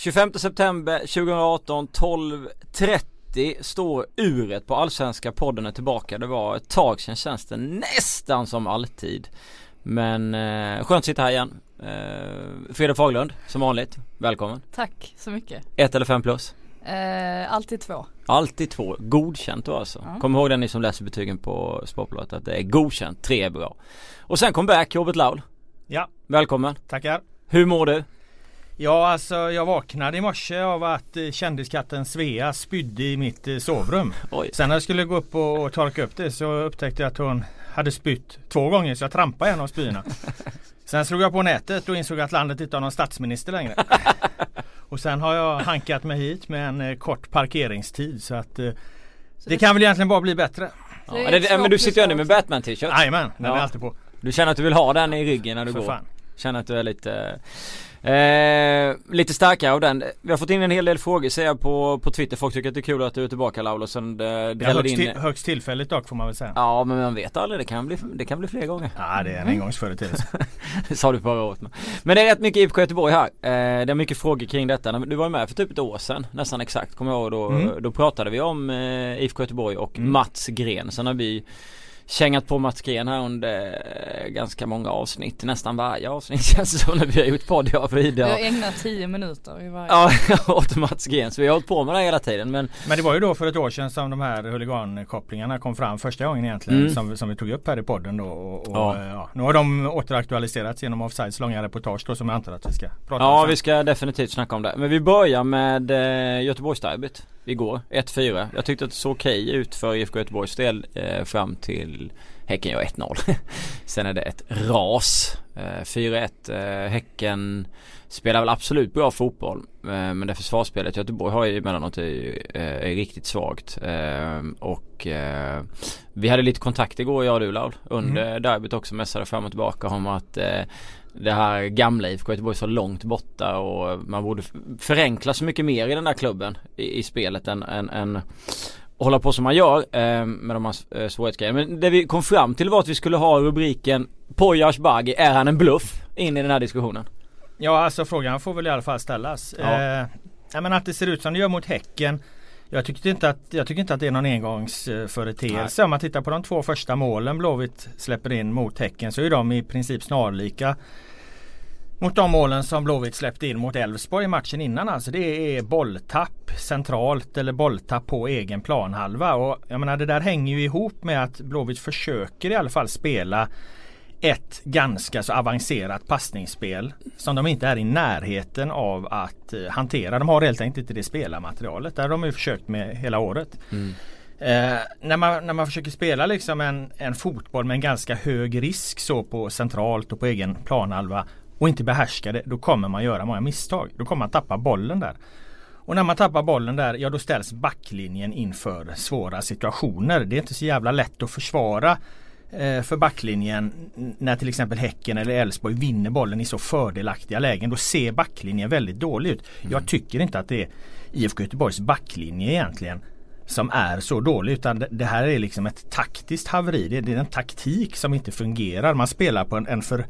25 september 2018 12.30 står uret på Allsvenska podden är tillbaka. Det var ett tag sedan känns det nästan som alltid. Men eh, skönt att sitta här igen. Eh, Frida Faglund som vanligt. Välkommen. Tack så mycket. Ett eller fem plus? Eh, alltid två. Alltid två. Godkänt då alltså. Ja. Kom ihåg det ni som läser betygen på Sportbladet att det är godkänt. Tre är bra. Och sen kom back Robert Laul. Ja. Välkommen. Tackar. Hur mår du? Ja alltså jag vaknade i morse av att eh, kändiskatten Svea spydde i mitt eh, sovrum. Oj. Sen när jag skulle gå upp och torka upp det så upptäckte jag att hon hade spytt två gånger så jag trampade en av spyorna. Sen slog jag på nätet och insåg att landet inte har någon statsminister längre. och sen har jag hankat mig hit med en eh, kort parkeringstid så att så det, kan väl egentligen bara bli bättre. Ja, det, men du sitter ju ändå med Batman t-shirt. Jajamän, den ja. är alltid på. Du känner att du vill ha den i ryggen när du För går? Fan. Känner att du är lite Eh, lite starkare av den. Vi har fått in en hel del frågor ser jag på, på Twitter. Folk tycker att det är kul att du är tillbaka Laul och sen det ja, högst, in... till, högst tillfälligt dock får man väl säga. Ja men man vet aldrig. Det kan bli, det kan bli fler gånger. Ja det är en engångsföreteelse. det sa du förra året. Men det är rätt mycket IFK Göteborg här. Eh, det är mycket frågor kring detta. Du var med för typ ett år sedan nästan exakt. Kommer jag ihåg då. Mm. Då pratade vi om eh, IFK Göteborg och mm. Mats Gren. Sen har vi kängat på Mats Gren här under ganska många avsnitt. Nästan varje avsnitt känns det som när vi har gjort podd jag och Frida. Vi har ägnat tio minuter i varje. Ja, åt Mats Gren. Så vi har hållit på med det hela tiden. Men, men det var ju då för ett år sedan som de här huligankopplingarna kom fram första gången egentligen. Mm. Som, som vi tog upp här i podden då. Och, och ja. Ja, nu har de återaktualiserats genom Offsides långa reportage då som jag antar att vi ska prata ja, om. Ja vi ska definitivt snacka om det. Men vi börjar med eh, Göteborgsderbyt igår. 1-4. Jag tyckte att det såg okej ut för IFK Göteborgs del eh, fram till Häcken gör 1-0. Sen är det ett ras. 4-1. Eh, eh, häcken spelar väl absolut bra fotboll. Eh, men det försvarsspelet Göteborg har ju emellanåt är, är riktigt svagt. Och vi hade lite kontakt igår jag och du Laul. Under mm. derbyt också mässade fram och tillbaka om att det här gamla IFK Göteborg så långt borta och man borde förenkla så mycket mer i den där klubben i, i spelet än, än, än hålla på som man gör eh, med de här eh, svårighetsgrejerna. Men det vi kom fram till var att vi skulle ha rubriken Poyas Baggi, är han en bluff? In i den här diskussionen. Ja alltså frågan får väl i alla fall ställas. Ja. Eh, men att det ser ut som det gör mot Häcken jag tycker inte att, jag tycker inte att det är någon engångsföreteelse. Om man tittar på de två första målen Blåvitt släpper in mot Häcken så är de i princip snarlika mot de målen som Blåvitt släppte in mot Elfsborg i matchen innan. Alltså det är bolltapp centralt eller bolltapp på egen planhalva. Och jag menar det där hänger ju ihop med att Blåvitt försöker i alla fall spela ett ganska så avancerat passningsspel som de inte är i närheten av att eh, hantera. De har helt enkelt inte det spelarmaterialet. Det har de ju försökt med hela året. Mm. Eh, när, man, när man försöker spela liksom en, en fotboll med en ganska hög risk så på centralt och på egen planhalva och inte behärskar det, då kommer man göra många misstag. Då kommer man tappa bollen där. Och när man tappar bollen där, ja då ställs backlinjen inför svåra situationer. Det är inte så jävla lätt att försvara eh, för backlinjen när till exempel Häcken eller Elfsborg vinner bollen i så fördelaktiga lägen. Då ser backlinjen väldigt dålig ut. Mm. Jag tycker inte att det är IFK Göteborgs backlinje egentligen som är så dålig utan det här är liksom ett taktiskt haveri. Det är en taktik som inte fungerar. Man spelar på en, en för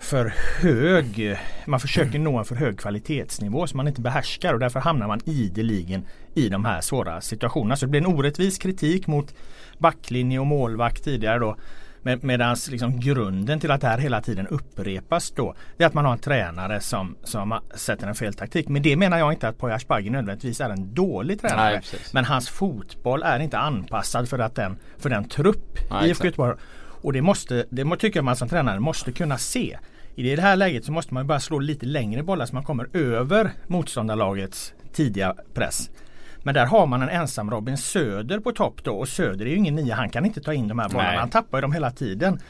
för hög, man försöker nå en för hög kvalitetsnivå som man inte behärskar och därför hamnar man ideligen i de här svåra situationerna. Så det blir en orättvis kritik mot backlinje och målvakt tidigare då. Med, Medan liksom grunden till att det här hela tiden upprepas då är att man har en tränare som, som sätter en fel taktik. Men det menar jag inte att Poya Asbaghi nödvändigtvis är en dålig tränare. Nej, men hans fotboll är inte anpassad för, att den, för den trupp IFK Göteborg och det måste, det tycker jag man som tränare måste kunna se. I det här läget så måste man bara slå lite längre bollar så man kommer över motståndarlagets tidiga press. Men där har man en ensam Robin Söder på topp då och Söder är ju ingen nia. Han kan inte ta in de här bollarna. Nej. Han tappar ju dem hela tiden.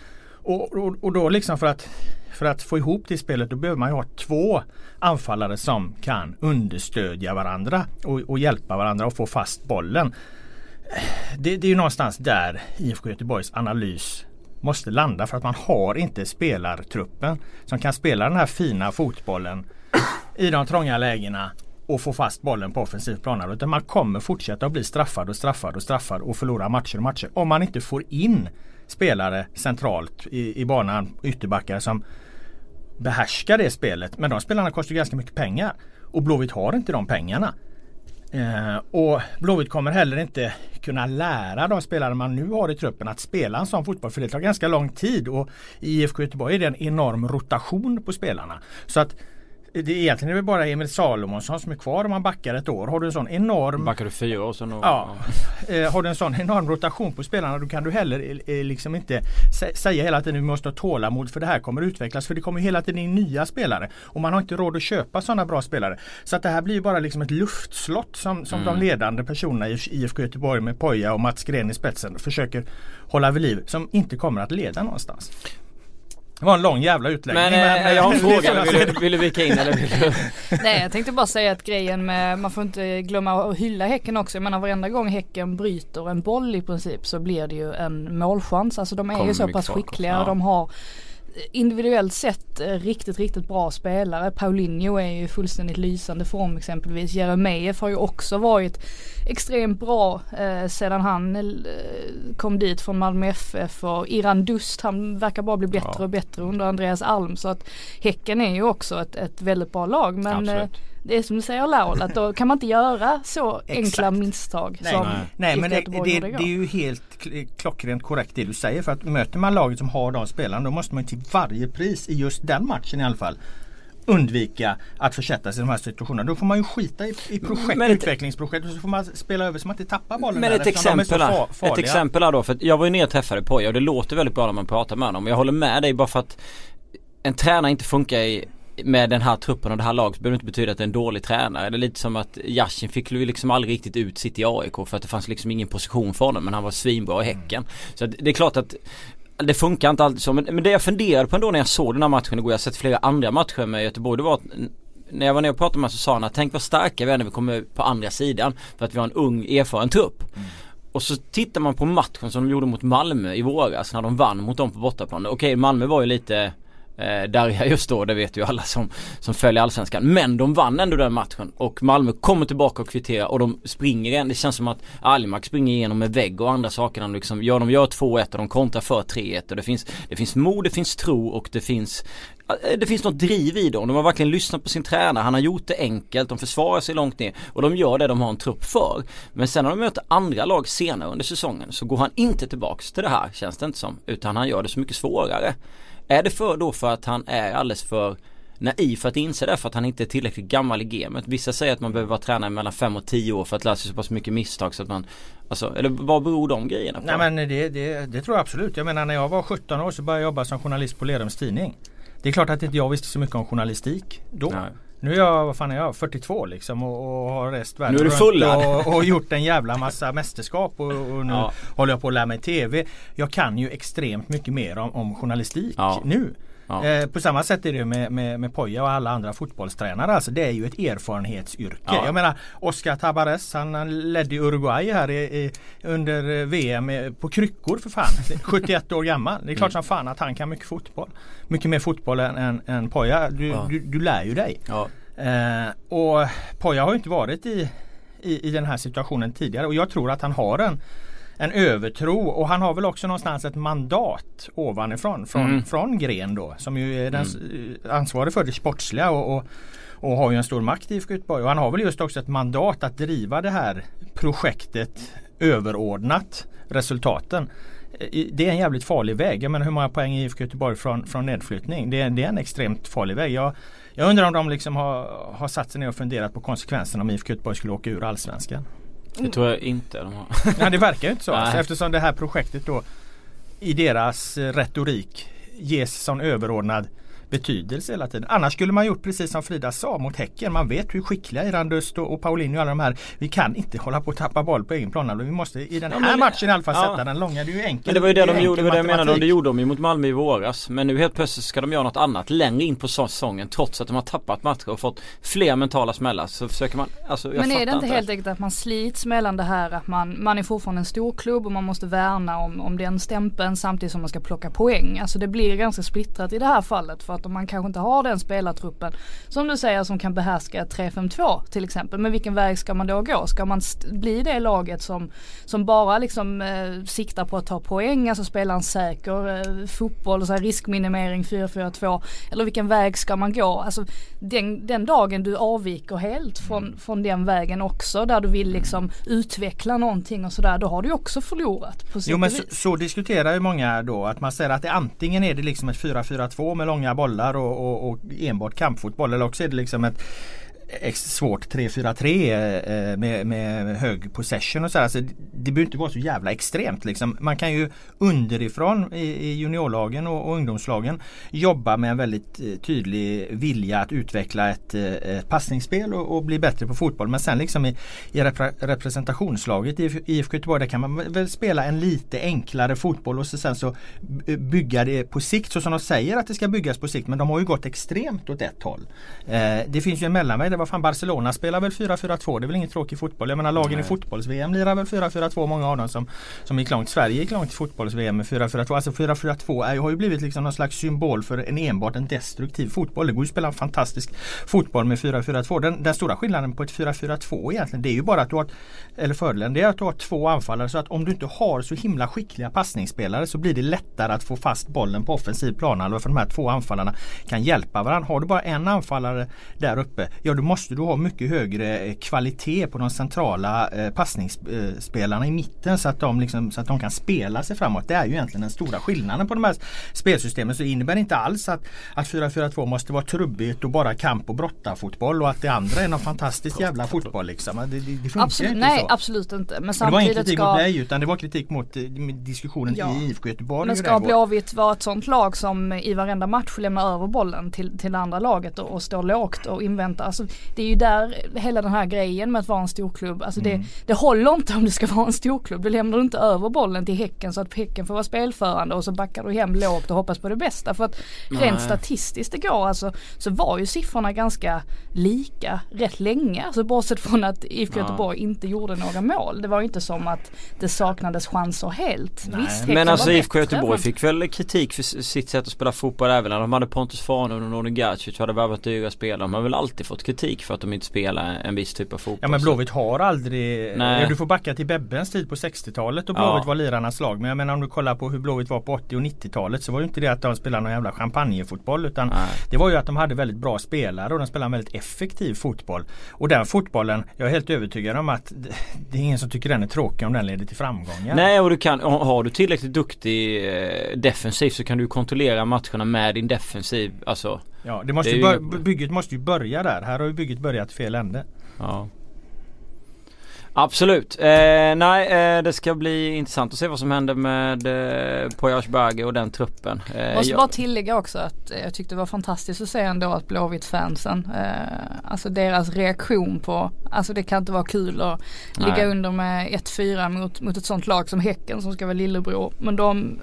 Och, och, och, då liksom för att, för att få ihop det spelet då behöver man ju ha två anfallare som kan understödja varandra och, och hjälpa varandra och få fast bollen. Det, det är ju någonstans där IFK Göteborgs analys måste landa för att man har inte spelartruppen som kan spela den här fina fotbollen i de trånga lägena och få fast bollen på offensiv plan. Utan man kommer fortsätta att bli straffad och straffad och straffad och förlora matcher och matcher. Om man inte får in spelare centralt i, i banan, ytterbackar som behärskar det spelet. Men de spelarna kostar ganska mycket pengar. Och Blåvitt har inte de pengarna. Eh, och Blåvitt kommer heller inte kunna lära de spelare man nu har i truppen att spela en sån fotboll. För det tar ganska lång tid och i IFK Göteborg är det en enorm rotation på spelarna. Så att det är egentligen är det bara Emil Salomonsson som är kvar om man backar ett år. Har du en sån enorm... Backar du fyra år så nog... Ja. Eh, har du en sån enorm rotation på spelarna då kan du heller eh, liksom inte säga hela tiden att vi måste ha tålamod för det här kommer utvecklas. För det kommer hela tiden in nya spelare. Och man har inte råd att köpa sådana bra spelare. Så att det här blir bara liksom ett luftslott som, som mm. de ledande personerna i IFK Göteborg med Poja och Mats Gren i spetsen försöker hålla vid liv. Som inte kommer att leda någonstans. Det var en lång jävla utläggning. Men, men, men jag har en fråga. Vill du, vill du vika in eller vill du? Nej jag tänkte bara säga att grejen med, man får inte glömma att hylla Häcken också. Jag menar varenda gång Häcken bryter en boll i princip så blir det ju en målchans. Alltså de är Kommer ju så pass skickliga. Ja. De har individuellt sett eh, riktigt, riktigt bra spelare. Paulinho är ju fullständigt lysande form exempelvis. Jeremejeff har ju också varit extremt bra eh, sedan han eh, kom dit från Malmö FF och Iran Dust han verkar bara bli bättre ja. och bättre under Andreas Alm så att Häcken är ju också ett, ett väldigt bra lag men eh, det är som du säger Laul att då kan man inte göra så enkla misstag nej, som Nej, nej men det, det, det, är ju helt klockrent korrekt det du säger för att möter man laget som har de spelarna då måste man till varje pris i just den matchen i alla fall undvika att försätta sig i de här situationerna. Då får man ju skita i, i projekt, men utvecklingsprojekt och så får man spela över så man inte tappar bollen Men där, ett exempel, här, ett exempel här då, för jag var ju ner och träffade Poja och det låter väldigt bra när man pratar med honom. Jag håller med dig bara för att en tränare inte funkar i med den här truppen och det här laget behöver inte betyda att det är en dålig tränare. Det är lite som att Yashin fick liksom aldrig riktigt ut sitt i AIK för att det fanns liksom ingen position för honom men han var svinbra i Häcken. Så det är klart att det funkar inte alltid så men det jag funderade på ändå när jag såg den här matchen igår, jag har sett flera andra matcher med Göteborg, det var att när jag var nere och pratade med honom så sa han att tänk vad starka vi är när vi kommer på andra sidan för att vi har en ung erfaren trupp. Mm. Och så tittar man på matchen som de gjorde mot Malmö i våras när de vann mot dem på bortaplan. Okej Malmö var ju lite eh, Darja just då, det vet ju alla som, som följer Allsvenskan. Men de vann ändå den matchen och Malmö kommer tillbaka och kvitterar och de springer igen. Det känns som att Almark springer igenom med vägg och andra saker. Liksom, ja, de gör 2-1 och de kontrar för 3-1 och det finns, det finns mod, det finns tro och det finns eh, det finns något driv i dem. De har verkligen lyssnat på sin tränare. Han har gjort det enkelt. De försvarar sig långt ner. Och de gör det de har en trupp för. Men sen när de möter andra lag senare under säsongen så går han inte tillbaks till det här känns det inte som. Utan han gör det så mycket svårare. Är det för då för att han är alldeles för naiv för att inse det för att han inte är tillräckligt gammal i gamet. Vissa säger att man behöver vara tränare mellan 5 och 10 år för att lära sig så pass mycket misstag så att man Alltså, eller vad beror de grejerna på? Nej men det, det, det tror jag absolut. Jag menar när jag var 17 år så började jag jobba som journalist på Lerums Tidning. Det är klart att inte jag visste så mycket om journalistik då. Nej. Nu är jag, vad fan är jag, 42 liksom och, och har rest världen runt och, och, gjort en jävla massa mästerskap och, och nu ja. håller jag på att lära mig TV. Jag kan ju extremt mycket mer om, om journalistik ja. nu. Ja. Eh, på samma sätt är det med, med, med Poja och alla andra fotbollstränare. Alltså det är ju ett erfarenhetsyrke. Ja. Jag menar Oscar Tabares han, han ledde Uruguay här i, i, under VM på kryckor för fan. 71 år gammal. Det är klart mm. som fan att han kan mycket fotboll. Mycket mer fotboll än, än, än Poja. Du, ja. du, du, lär ju dig. Eh, och Poja har ju inte varit i, i, i den här situationen tidigare och jag tror att han har en en övertro och han har väl också någonstans ett mandat ovanifrån från, mm. från Gren då som ju är den mm. ansvarig för det sportsliga och, och, och, har ju en stor makt i IFK Göteborg. Och han har väl just också ett mandat att driva det här projektet överordnat resultaten. Det är en jävligt farlig väg. Jag menar hur många poäng i IFK Göteborg från, från nedflyttning? Det är, det är en extremt farlig väg. Jag, jag undrar om de liksom har, har satt sig ner och funderat på konsekvenserna om IFK Göteborg skulle åka ur Allsvenskan. Det tror jag inte de har. Nej det verkar ju inte så. Alltså, eftersom det här projektet då i deras retorik ges som överordnad betydelse hela tiden. Annars skulle man gjort precis som Frida sa mot Häcken. Man vet hur skickliga Irandust och, och Paulinho och alla de här. Vi kan inte hålla på att tappa boll på egen plan. Vi måste i den här ja, matchen i alla fall ja. sätta den långa. Det är ju enkelt. Men det var ju det, de gjorde, det det jag menade. Det gjorde de ju mot Malmö i våras. Men nu helt plötsligt ska de göra något annat längre in på säsongen. Trots att de har tappat matcher och fått fler mentala smällar. Så försöker man, alltså, Men är det inte helt enkelt att man slits mellan det här att man, man är fortfarande en stor klubb och man måste värna om, om den stämpeln samtidigt som man ska plocka poäng. Alltså det blir ganska splittrat i det här fallet. För att att man kanske inte har den spelartruppen som du säger som kan behärska 3-5-2 till exempel. Men vilken väg ska man då gå? Ska man bli det laget som, som bara liksom eh, siktar på att ta poäng, alltså spela en säker eh, fotboll, så här riskminimering 4-4-2 eller vilken väg ska man gå? Alltså den, den dagen du avviker helt från, mm. från den vägen också där du vill liksom utveckla någonting och sådär då har du också förlorat. På jo men så, så, diskuterar ju många då att man säger att det antingen är det liksom ett 4-4-2 med långa bollar och, och, och enbart kampfotboll? Eller också är det liksom ett svårt 3-4-3 eh, med, med hög possession och så. Alltså, det behöver inte vara så jävla extremt. Liksom. Man kan ju underifrån i, i juniorlagen och, och, ungdomslagen jobba med en väldigt eh, tydlig vilja att utveckla ett, eh, ett passningsspel och, och, bli bättre på fotboll. Men sen liksom i, i repre, representationslaget i IFK Göteborg där kan man väl spela en lite enklare fotboll och så sen så bygga det på sikt så som de säger att det ska byggas på sikt. Men de har ju gått extremt åt ett håll. Eh, det finns ju en mellanväg vad fan Barcelona spelar väl 4-4-2. Det är väl ingen tråkig fotboll. Jag menar lagen Nej. i fotbolls-VM lirar väl 4-4-2 många av dem som, som gick långt. Sverige gick långt i fotbolls-VM med 4-4-2. Alltså 4-4-2 har ju blivit liksom någon slags symbol för en enbart en destruktiv fotboll. Det går ju att spela en fantastisk fotboll med 4-4-2. Den, den, stora skillnaden på ett 4-4-2 egentligen det är ju bara att du har eller fördelen det är att du har två anfallare så att om du inte har så himla skickliga passningsspelare så blir det lättare att få fast bollen på offensiv planhalva för de här två anfallarna kan hjälpa varandra. Har du bara en anfallare där uppe, ja du måste du ha mycket högre eh, kvalitet på de centrala eh, passningsspelarna i mitten så att, de liksom, så att de kan spela sig framåt. Det är ju egentligen den stora skillnaden på de här spelsystemen. Så det innebär inte alls att, att 4-4-2 måste vara trubbigt och bara kamp och brottarfotboll och att det andra är någon fantastisk jävla fotboll. Liksom. Det, det, det funkar absolut, inte nej, så. absolut inte. Men det var ingen kritik ska... mot dig utan det var kritik mot eh, diskussionen ja. i IFK Göteborg. Men ska Blåvitt vara ett sånt lag som i varenda match lämnar över bollen till, till andra laget och, och står lågt och inväntar. Alltså, det är ju där hela den här grejen med att vara en storklubb. Alltså mm. det, det håller inte om du ska vara en storklubb. Du lämnar inte över bollen till Häcken så att Häcken får vara spelförande och så backar du hem lågt och hoppas på det bästa. För att Nej. rent statistiskt igår alltså så var ju siffrorna ganska lika rätt länge. Alltså bortsett från att IFK ja. Göteborg inte gjorde några mål. Det var ju inte som att det saknades chanser helt. Visst, men alltså IFK Göteborg fick väl kritik för sitt sätt att spela fotboll även när de hade Pontus Farnum och Nordin Gacic hade värvat dyra spelare. De har väl alltid fått kritik för att de inte spelar en viss typ av fotboll. Ja men Blåvitt har aldrig Nej. Du får backa till Bebbens tid på 60-talet och Blåvitt ja. var lirarnas lag. Men jag menar om du kollar på hur Blåvitt var på 80 och 90-talet så var det inte det att de spelade någon jävla champagnefotboll utan Nej. det var ju att de hade väldigt bra spelare och de spelade en väldigt effektiv fotboll. Och den fotbollen, jag är helt övertygad om att det är ingen som tycker den är tråkig om den leder till framgångar. Nej och du kan, har du tillräckligt duktig eh, defensiv så kan du kontrollera matcherna med din defensiv. Alltså Ja, det måste det ju bygget måste ju börja där. Här har ju bygget börjat fel ände. Ja. Absolut. Eh, nej, eh, det ska bli intressant att se vad som händer med eh, Poyas Berge och den truppen. Eh, Måste jag... bara tillägga också att jag tyckte det var fantastiskt att se ändå att Blåvitt fansen, eh, alltså deras reaktion på, alltså det kan inte vara kul att nej. ligga under med 1-4 mot, mot ett sånt lag som Häcken som ska vara lillebror. Men de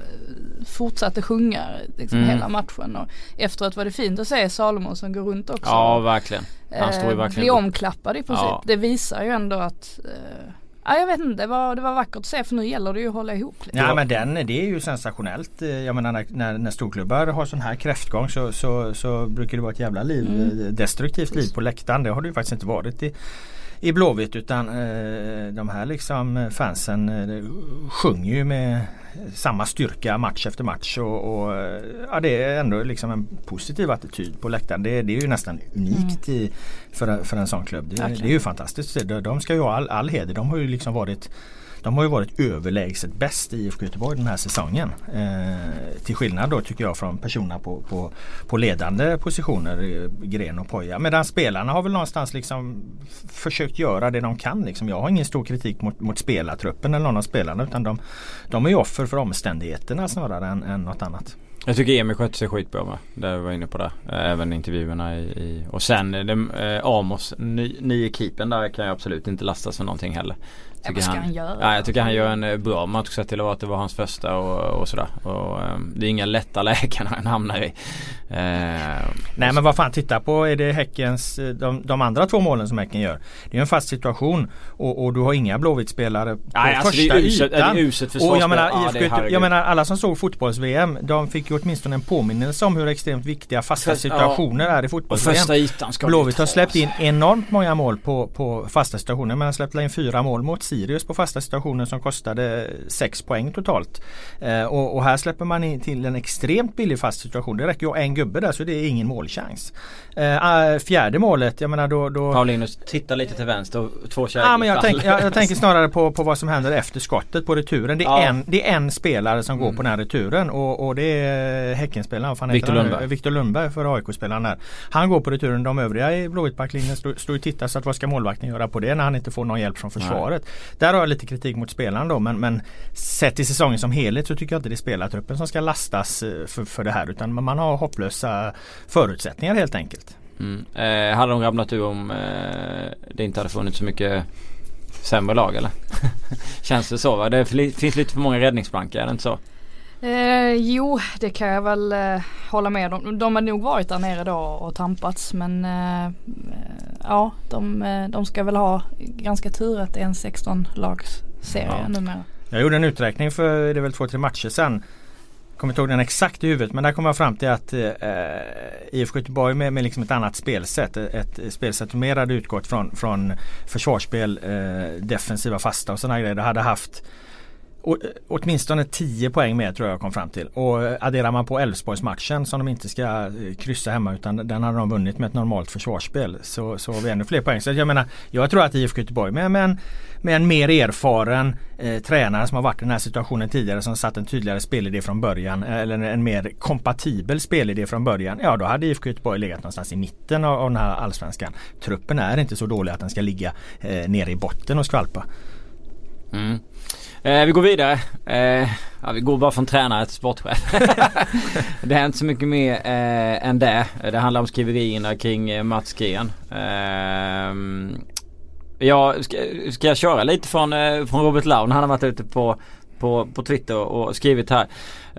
fortsatte sjunga liksom mm. hela matchen och efteråt var det fint att se Salomon som går runt också. Ja verkligen. Han står ju eh, verkligen. Bli omklappad i princip. Ja. Det visar ju ändå att eh, Ja, jag vet inte, det var, det var vackert att se för nu gäller det ju att hålla ihop. Lite. Ja men den, det är ju sensationellt. Eh, jag menar när, när, när storklubbar har sån här kräftgång så, så, så brukar det vara ett jävla liv, mm. destruktivt liv på läktaren. Det har det ju faktiskt inte varit i, i Blåvitt utan eh, de här liksom fansen eh, sjunger ju med samma styrka match efter match. Och, och, ja, det är ändå liksom en positiv attityd på läktaren. Det, det är ju nästan unikt mm. i, för, för en sån klubb. Det, det, är ju fantastiskt. De, de ska ju ha all, all heder. De har ju liksom varit de har ju varit överlägset bäst i IFK Göteborg den här säsongen. Eh, till skillnad då tycker jag från personerna på, på, på ledande positioner, eh, Gren och Poja. Medan spelarna har väl någonstans liksom försökt göra det de kan. Liksom. Jag har ingen stor kritik mot, mot spelartruppen eller någon av spelarna utan de, de är ju offer för omständigheterna snarare än, än något annat. Jag tycker Emil skötte sig skitbra med. Det var inne på det. Eh, även intervjuerna i, i och sen det, eh, Amos, ny, nye keepern där kan jag absolut inte lastas för någonting heller ja, vad ska han, han göra? Ja, jag tycker han gör en eh, bra match sett till att det var hans första och, och sådär. Och, um, det är inga lätta lägen han hamnar i. Uh, Nej men vad fan titta på är det Häckens eh, de, de, andra två målen som Häcken gör. Det är en fast situation och, och du har inga Blåvitt-spelare på Nej, alltså första det är uset, ytan. Det är uset och jag menar, ja, IFK, jag menar alla som såg fotbolls-VM de fick ju åtminstone en påminnelse om hur extremt viktiga fasta situationer ja. är i fotbolls-VM. Blåvitt har släppt in enormt många mål på, på fasta situationer. Man har släppt in fyra mål mot Sirius på fasta situationer som kostade 6 poäng totalt. Eh, och, och, här släpper man in till en extremt billig fast situation. Det räcker ju en gubbe där så det är ingen målchans. Eh, ah, fjärde målet, jag menar då... då Paulinus tittar lite till vänster och två kärlek ah, men jag, tänk, jag, jag, tänker snarare på, på vad som händer efter skottet på returen. Det är, ja. en, det är en spelare som mm. går på den här returen och, och det är Häckenspelaren. Victor Lundberg. Victor Lundberg för AIK-spelaren där. Han går på returen. De övriga i Blåvitt-backlinjen står stå och tittar så att vad ska målvakten göra på det när han inte får någon hjälp från försvaret. Nej. Där har jag lite kritik mot spelaren då men, men sett till säsongen som helhet så tycker jag inte det är spelartruppen som ska lastas eh, för, för det här utan man har hopplösa förutsättningar helt enkelt. Mm. Eh, hade de ramlat ur om eh, det inte hade funnits så mycket sämre lag eller? Känns det så va? Det finns lite för många räddningsplankor, är det inte så? Eh, jo, det kan jag väl eh, hålla med om. De har nog varit där nere då och tampats men eh, ja, de, eh, de ska väl ha ganska tur att det är en 16 lags serie ja. numera. Jag gjorde en uträkning för det är väl två, tre matcher sedan. Kommer inte ihåg den exakt i huvudet men där kom jag fram till att eh, IFK Göteborg med, med liksom ett annat spelsätt. Ett, ett spelsätt som mer hade utgått från, från försvarsspel, eh, defensiva fasta och sådana grejer. Det hade haft åtminstone 10 poäng mer tror jag kom fram till. Och eh, adderar man på Elfsborgsmatchen som de inte ska eh, kryssa hemma utan den hade de vunnit med ett normalt försvarsspel. Så, så har vi ännu fler poäng. Så jag menar, jag tror att IFK Göteborg med, med, en, med en mer erfaren eh, tränare som har varit i den här situationen tidigare som satt en tydligare spelidé från början eh, eller en mer kompatibel spelidé från början. Ja då hade IFK Göteborg legat någonstans i mitten av, av den här allsvenskan. Truppen är inte så dålig att den ska ligga eh, nere i botten och skvalpa. Mm. Eh, vi går vidare. Eh, ja, vi går bara från tränare till sportchef. det är inte så mycket mer eh, än det. Det handlar om skriverierna kring eh, Mats Gren. Eh, ja, ska, ska, jag köra lite från, eh, från Robert Laun? Han har varit ute på på, på Twitter och skrivit här.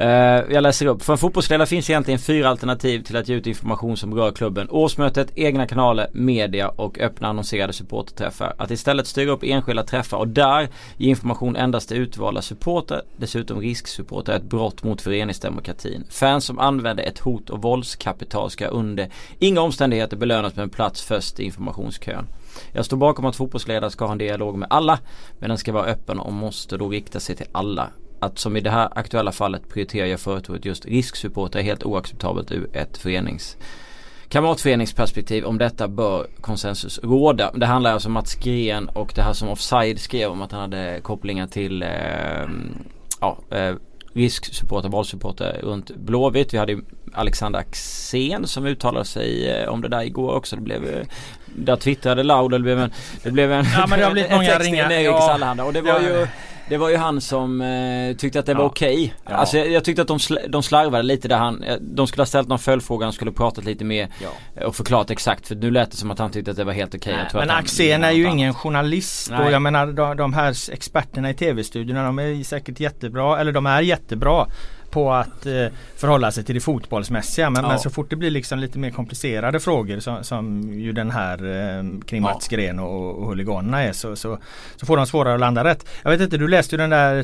Uh, jag läser upp. För en fotbollsledare finns egentligen fyra alternativ till att ge ut information som rör klubben. Årsmötet, egna kanaler, media och öppna annonserade supporterträffar. Att istället styra upp enskilda träffar och där ge information endast till utvalda supporter, dessutom risksupporter, är ett brott mot föreningsdemokratin. Fans som använder ett hot och våldskapital ska under inga omständigheter belönas med en plats först i informationskön. Jag står bakom att fotbollsledare ska ha en dialog med alla men den ska vara öppen och måste då rikta sig till alla. Att som i det här aktuella fallet prioriterar jag företaget just risksupporter är helt oacceptabelt ur ett förenings kamratföreningsperspektiv om detta bör konsensus råda. Det handlar alltså om Mats Gren och det här som Offside skrev om att han hade kopplingar till eh, ja, eh, risksupporter, valsupporter runt Blåvitt. Vi hade Alexander Axén som uttalade sig eh, om det där igår också. Det blev eh, där twittrade Laud det blev en Det blev en Ja men det har blivit många ringar ja. Och det var ju det var ju han som eh, tyckte att det var okej. Okay. Ja. Alltså jag, jag, tyckte att de, sl de slarvade lite där han, eh, de skulle ha ställt någon följdfråga, han skulle pratat lite mer ja. och förklarat exakt. För nu lät det som att han tyckte att det var helt okej. Okay. Men Axén är ju ingen journalist Nej. och jag menar de, de här experterna i tv-studiorna de är säkert jättebra, eller de är jättebra på att eh, förhålla sig till det fotbollsmässiga. Men, ja. men, så fort det blir liksom lite mer komplicerade frågor som, som ju den här eh, kring Mats ja. Gren och, och huliganerna är så, så, så, får de svårare att landa rätt. Jag vet inte, du läste ju den där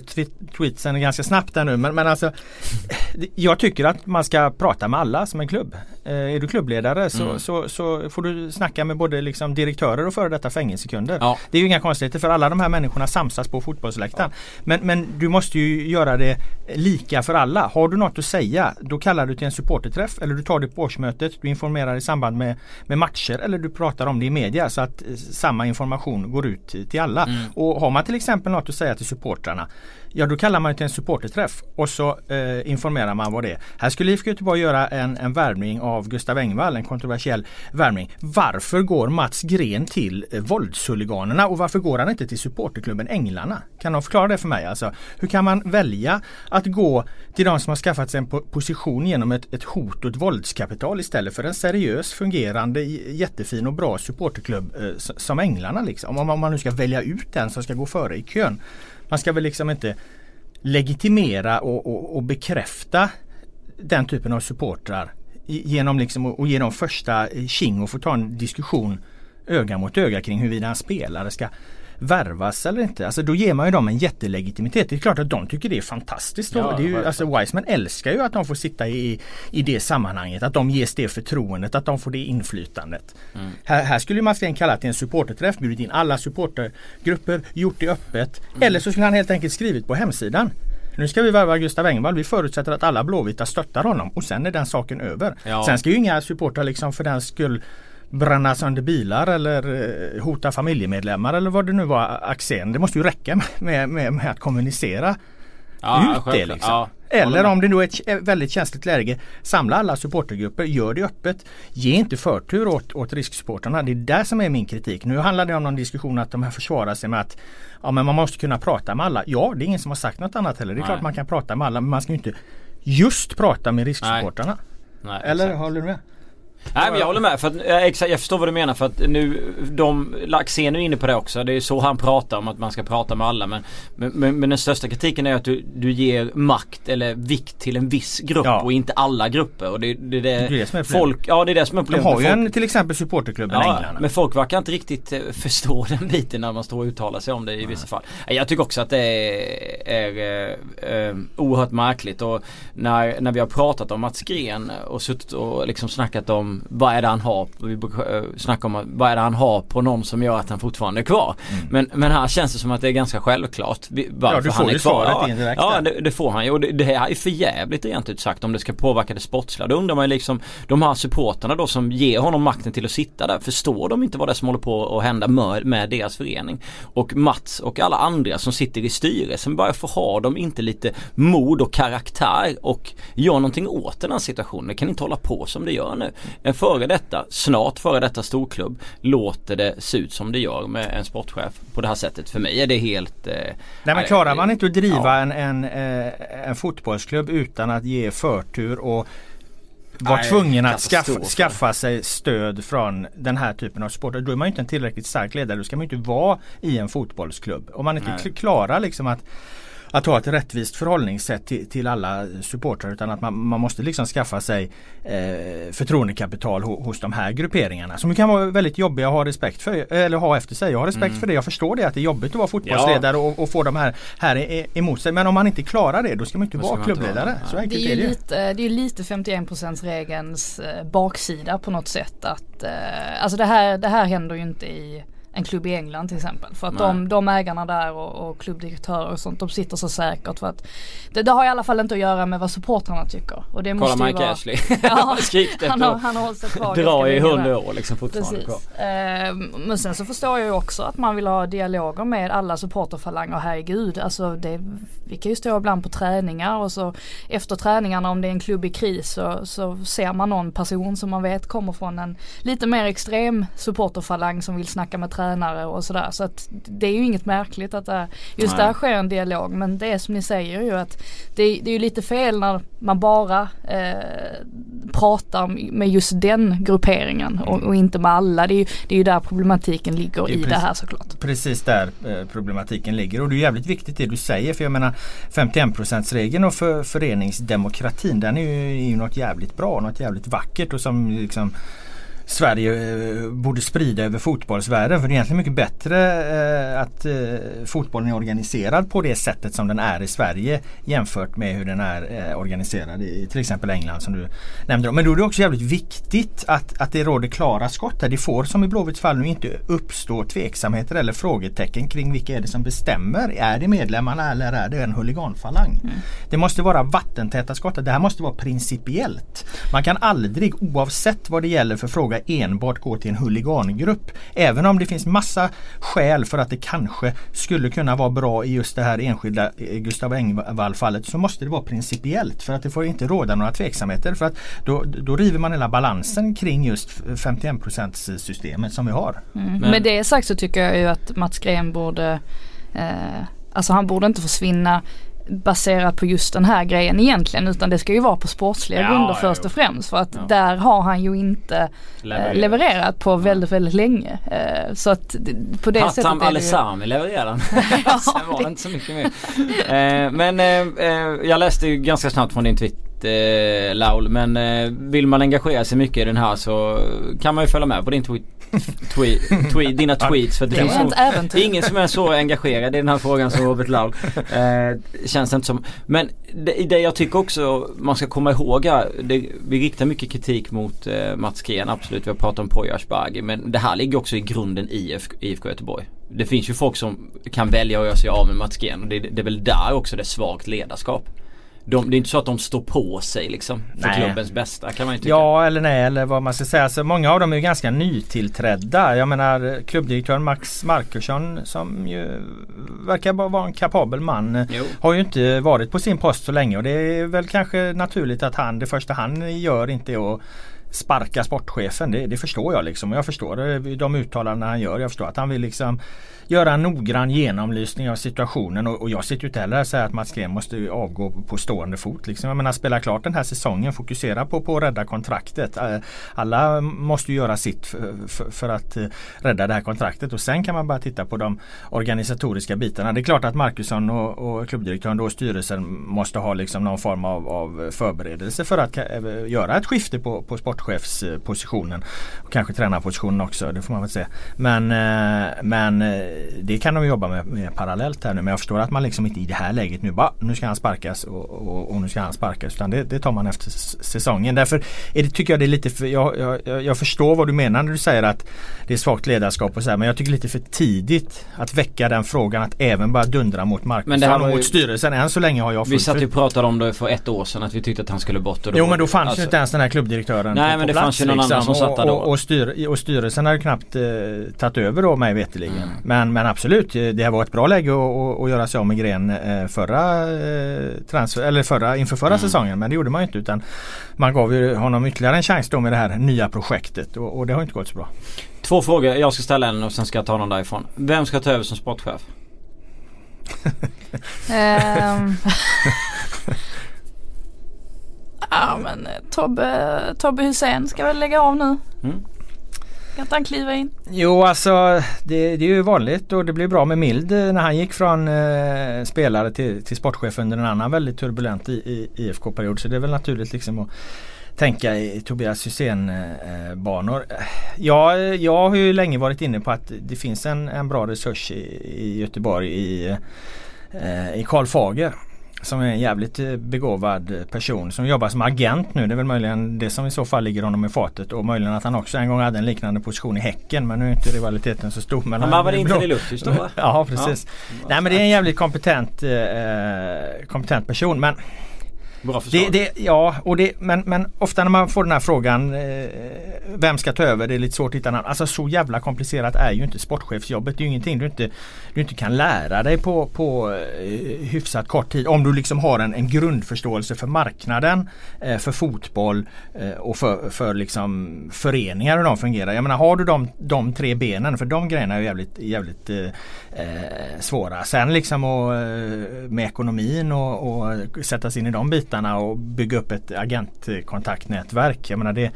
tweetsen ganska snabbt där nu men, men alltså Jag tycker att man ska prata med alla som en klubb. Eh, är du klubbledare så, mm. så, så, får du snacka med både liksom direktörer och före detta fängelsekunder. Ja. Det är ju inga konstigheter för alla de här människorna samsas på fotbollsläktaren. Men, men du måste ju göra det lika för alla. Har du något att säga då kallar du till en supporterträff eller du tar det på årsmötet. Du informerar i samband med, med matcher eller du pratar om det i media så att eh, samma information går ut till, till alla. Mm. Och har man till exempel något att säga till supportrarna Ja då kallar man till en supporterträff och så eh, informerar man vad det är. Här skulle IFK Göteborg göra en, en värvning av, Gustav Engvall, en kontroversiell värvning. Varför går Mats Gren till eh, våldshuliganerna och varför går han inte till supporterklubben Änglarna? Kan någon förklara det för mig? Alltså, hur kan man välja att gå till de som har skaffat sig en position genom ett, ett hot och ett våldskapital istället för en seriös fungerande jättefin och bra supporterklubb eh, som Änglarna liksom. Om, om man nu ska välja ut den som ska gå före i kön. Man ska väl liksom inte legitimera och, och, och bekräfta den typen av supportrar genom liksom att ge dem första eh, king och få ta en diskussion öga mot öga kring huruvida en spelare ska värvas eller inte. Alltså då ger man ju dem en jättelegitimitet. Det är klart att de tycker det är fantastiskt. Ja, det är ju, alltså Wiseman älskar ju att de får sitta i, i det sammanhanget. Att de ges det förtroendet, att de får det inflytandet. Mm. Här, här skulle man sen kalla till en supporterträff, bjudit in alla supportergrupper, gjort det öppet. Mm. Eller så skulle han helt enkelt skrivit på hemsidan. Nu ska vi värva Gustav Engvall. Vi förutsätter att alla blåvita stöttar honom och sen är den saken över. Ja. Sen ska ju inga supportrar liksom för den skull bränna sönder bilar eller eh, hota familjemedlemmar eller vad det nu var Axén. Det måste ju räcka med, med, med att kommunicera ja, ut det. Liksom. Ja, eller om det då är ett väldigt känsligt läge Samla alla supportergrupper, gör det öppet. Ge inte förtur åt, åt risksupportrarna. Det är där som är min kritik. Nu handlar det om någon diskussion att de här försvarar sig med att ja, men man måste kunna prata med alla. Ja, det är ingen som har sagt något annat heller. Det är Nej. klart man kan prata med alla men man ska inte just prata med risksupportrarna. Nej. Nej, Eller håller du med? Nej men jag håller med. För att, exakt, jag förstår vad du menar för att nu de, Laxén är inne på det också. Det är så han pratar om att man ska prata med alla. Men, men, men den största kritiken är att du, du ger makt eller vikt till en viss grupp ja. och inte alla grupper. Och det, det, det, det är det som är folk, Ja det är det som är problemet. De har ju en till exempel supporterklubben ja, Änglarna. Men folk verkar inte riktigt eh, förstå den biten när man står och uttalar sig om det i Nej. vissa fall. Jag tycker också att det är, är, är, är eh, oerhört märkligt. Och när, när vi har pratat om Mats Gren och suttit och liksom snackat om vad är det han har, vi eh, snacka om vad är det han har på någon som gör att han fortfarande är kvar. Mm. Men, men här känns det som att det är ganska självklart varför ja, du får han är kvar. Ja, indirekt ja det, det, får han ju och det, det är för jävligt rent ut sagt om det ska påverka det sportsliga. Då undrar man ju liksom de här supporterna då som ger honom makten till att sitta där. Förstår de inte vad det är som håller på att hända med, med deras förening? Och Mats och alla andra som sitter i styrelsen, varför har de inte lite mod och karaktär och gör någonting åt den här situationen? Det kan inte hålla på som det gör nu. En före detta, snart före detta storklubb låter det se ut som det gör med en sportchef på det här sättet. För mig är det helt... Eh, Nej men klarar man inte att driva ja. en, en, eh, en fotbollsklubb utan att ge förtur och vara tvungen att skaffa, skaffa sig stöd från den här typen av sport. Då är man inte en tillräckligt stark ledare. Då ska man inte vara i en fotbollsklubb. Om man inte Nej. klarar liksom att att ha ett rättvist förhållningssätt till, till alla supportrar utan att man, man måste liksom skaffa sig eh, förtroendekapital ho, hos de här grupperingarna som kan vara väldigt jobbiga att ha respekt för eller ha efter sig. Jag har respekt mm. för det. Jag förstår det att det är jobbigt att vara fotbollsledare ja. och, och, få de här, här emot sig. Men om man inte klarar det då ska man inte vara klubbledare. Inte Så enkelt det är, är det lite, Det är lite 51% regelns eh, baksida på något sätt att eh, alltså det här, det här händer ju inte i en klubb i England till exempel. För att de, de ägarna där och, och klubbdirektörer och sånt de sitter så säkert för att det, det, har i alla fall inte att göra med vad supportrarna tycker. Och det Kolla måste Mike vara, Ashley. ja, han, har, han har hållit sig kvar Dra i hundra år liksom fortfarande Precis. Eh, men sen så förstår jag ju också att man vill ha dialoger med alla supporterfalanger. Herregud, alltså det, vi kan ju stå ibland på träningar och så efter träningarna om det är en klubb i kris så, så ser man någon person som man vet kommer från en lite mer extrem supporterfalang som vill snacka med tränare tränare och sådär. Så att det är ju inget märkligt att det, just Nej. där sker en dialog. Men det är som ni säger ju att det, det är ju lite fel när man bara eh, pratar med just den grupperingen och, och, inte med alla. Det är, ju, det är ju där problematiken ligger det i precis, det här såklart. Precis där eh, problematiken ligger och det är jävligt viktigt det du säger för jag menar 51 regeln och för föreningsdemokratin den är ju, är ju något jävligt bra, något jävligt vackert och som liksom Sverige eh, borde sprida över fotbollsvärlden. För det är egentligen mycket bättre eh, att eh, fotbollen är organiserad på det sättet som den är i Sverige jämfört med hur den är organiserad i till exempel England som du nämnde. Men då är det också jävligt viktigt att, att det råder klara skott här. Det får som i Blåvitts fall nu inte uppstå tveksamheter eller frågetecken kring vilka är det som bestämmer. Är det medlemmarna eller är det en huliganfalang? Mm. Det måste vara vattentäta skott. Det här måste vara principiellt. Man kan aldrig oavsett vad det gäller för fråga fråga enbart gå till en huligangrupp. Även om det finns massa skäl för att det kanske skulle kunna vara bra i just det här enskilda eh, Gustav Engvall fallet så måste det vara principiellt för att det får inte råda några tveksamheter för att då, då river man hela balansen kring just 51 systemet som vi har. Mm. Med det sagt så tycker jag ju att Mats Gren borde eh, Alltså han borde inte försvinna baserat på just den här grejen egentligen utan det ska ju vara på sportsliga ja, grunder först ja, och främst för att ja. där har han ju inte eh, levererat, levererat på väldigt väldigt länge. Eh, så att på det Hattam sättet Hattam Alesami levererade han. Sen var det inte så mycket mer. Eh, men jag läste ju ganska snabbt från din eh, Laul men eh, vill man engagera sig mycket i den här så kan man ju följa med på din tweet tweet, tweet, dina tweets. För det, det finns så, ingen som är så engagerad i den här frågan som Robert Laul. Eh, känns inte som. Men det, det jag tycker också man ska komma ihåg här. Det, vi riktar mycket kritik mot eh, Mats Gren absolut. Vi har pratat om Poya Asbaghi. Men det här ligger också i grunden i IFK, IFK Göteborg. Det finns ju folk som kan välja att göra sig av med Mats Gren. Och det, det är väl där också det är svagt ledarskap. De, det är inte så att de står på sig liksom för nej. klubbens bästa kan man ju tycka. Ja eller nej eller vad man ska säga. Så många av dem är ganska nytillträdda. Jag menar klubbdirektören Max Markusson som ju verkar vara en kapabel man. Jo. Har ju inte varit på sin post så länge och det är väl kanske naturligt att han det första han gör inte är att sparka sportchefen. Det, det förstår jag liksom. Jag förstår eh, de uttalanden han gör. Jag förstår att han vill liksom göra en noggrann genomlysning av situationen och, och jag sitter ju inte heller och säger att Mats Green måste avgå på stående fot. Liksom. Jag menar spela klart den här säsongen, fokusera på, på att rädda kontraktet. Eh, alla måste göra sitt för, för, för, att eh, rädda det här kontraktet och sen kan man bara titta på de organisatoriska bitarna. Det är klart att Marcusson och, och klubbdirektören och styrelsen måste ha liksom någon form av, av förberedelse för att göra ett skifte på, på sportchefspositionen. Och kanske tränarpositionen också, det får man väl se. Men, men det kan de jobba med, med, parallellt här nu men jag förstår att man liksom inte i det här läget nu bara nu ska han sparkas och, och, och nu ska han sparkas utan det, det, tar man efter säsongen. Därför är det, tycker jag det är lite för, jag, jag, jag förstår vad du menar när du säger att det är svagt ledarskap och så här, men jag tycker lite för tidigt att väcka den frågan att även bara dundra mot marknaden och mot styrelsen. Än så länge har jag Vi satt ju och pratade om det för ett år sedan att vi tyckte att han skulle bort. Och då jo men då fanns alltså, ju inte ens den här klubbdirektören Nej men det plats, fanns ju någon liksom. annan som satt där då. Och, och, styr, och styrelsen hade knappt eh, tagit över då mig veterligen. Mm. Men, men absolut, det här var ett bra läge att, att göra sig av med Gren eh, förra, eh, transfer, eller förra, inför förra mm. säsongen. Men det gjorde man ju inte utan man gav ju honom ytterligare en chans då med det här nya projektet och, och det har inte gått så bra. Två frågor. Jag ska ställa en och sen ska jag ta någon därifrån. Vem ska ta över som sportchef? um. ja men Tobbe, Tobbe Hussein ska väl lägga av nu. Mm. Kan inte han kliva in? Jo alltså det, det, är ju vanligt och det blev bra med Mild när han gick från eh, spelare till, till sportchef under en annan väldigt turbulent i, i, IFK-period. Så det är väl naturligt liksom att tänka i Tobias Hysén-banor. Eh, jag, jag har ju länge varit inne på att det finns en, en bra resurs i, i Göteborg i, eh, i Karl Fager som är en jävligt eh, begåvad person som jobbar som agent nu. Det är väl möjligen det som i så fall ligger honom i fatet och möjligen att han också en gång hade en liknande position i Häcken men nu är inte rivaliteten så stor. Men han var inte i Luttis då va? ja precis. Ja. Nej men det är en jävligt kompetent, eh, kompetent person men Bra förslag. Det, det, ja, och det, men, men ofta när man får den här frågan eh, Vem ska ta över? Det är lite svårt att hitta namn. Alltså så jävla komplicerat är ju inte sportchefsjobbet. Det är ju ingenting du inte, du inte kan lära dig på, på eh, hyfsat kort tid. Om du liksom har en, en grundförståelse för marknaden, eh, för fotboll eh, och för, för liksom föreningar hur de fungerar. Jag menar har du de, de tre benen, för de grejerna är jävligt, jävligt eh, eh, svåra. Sen liksom och, med ekonomin och, och sätta sig in i de bitarna bitarna och bygga upp ett agentkontaktnätverk. Jag menar det,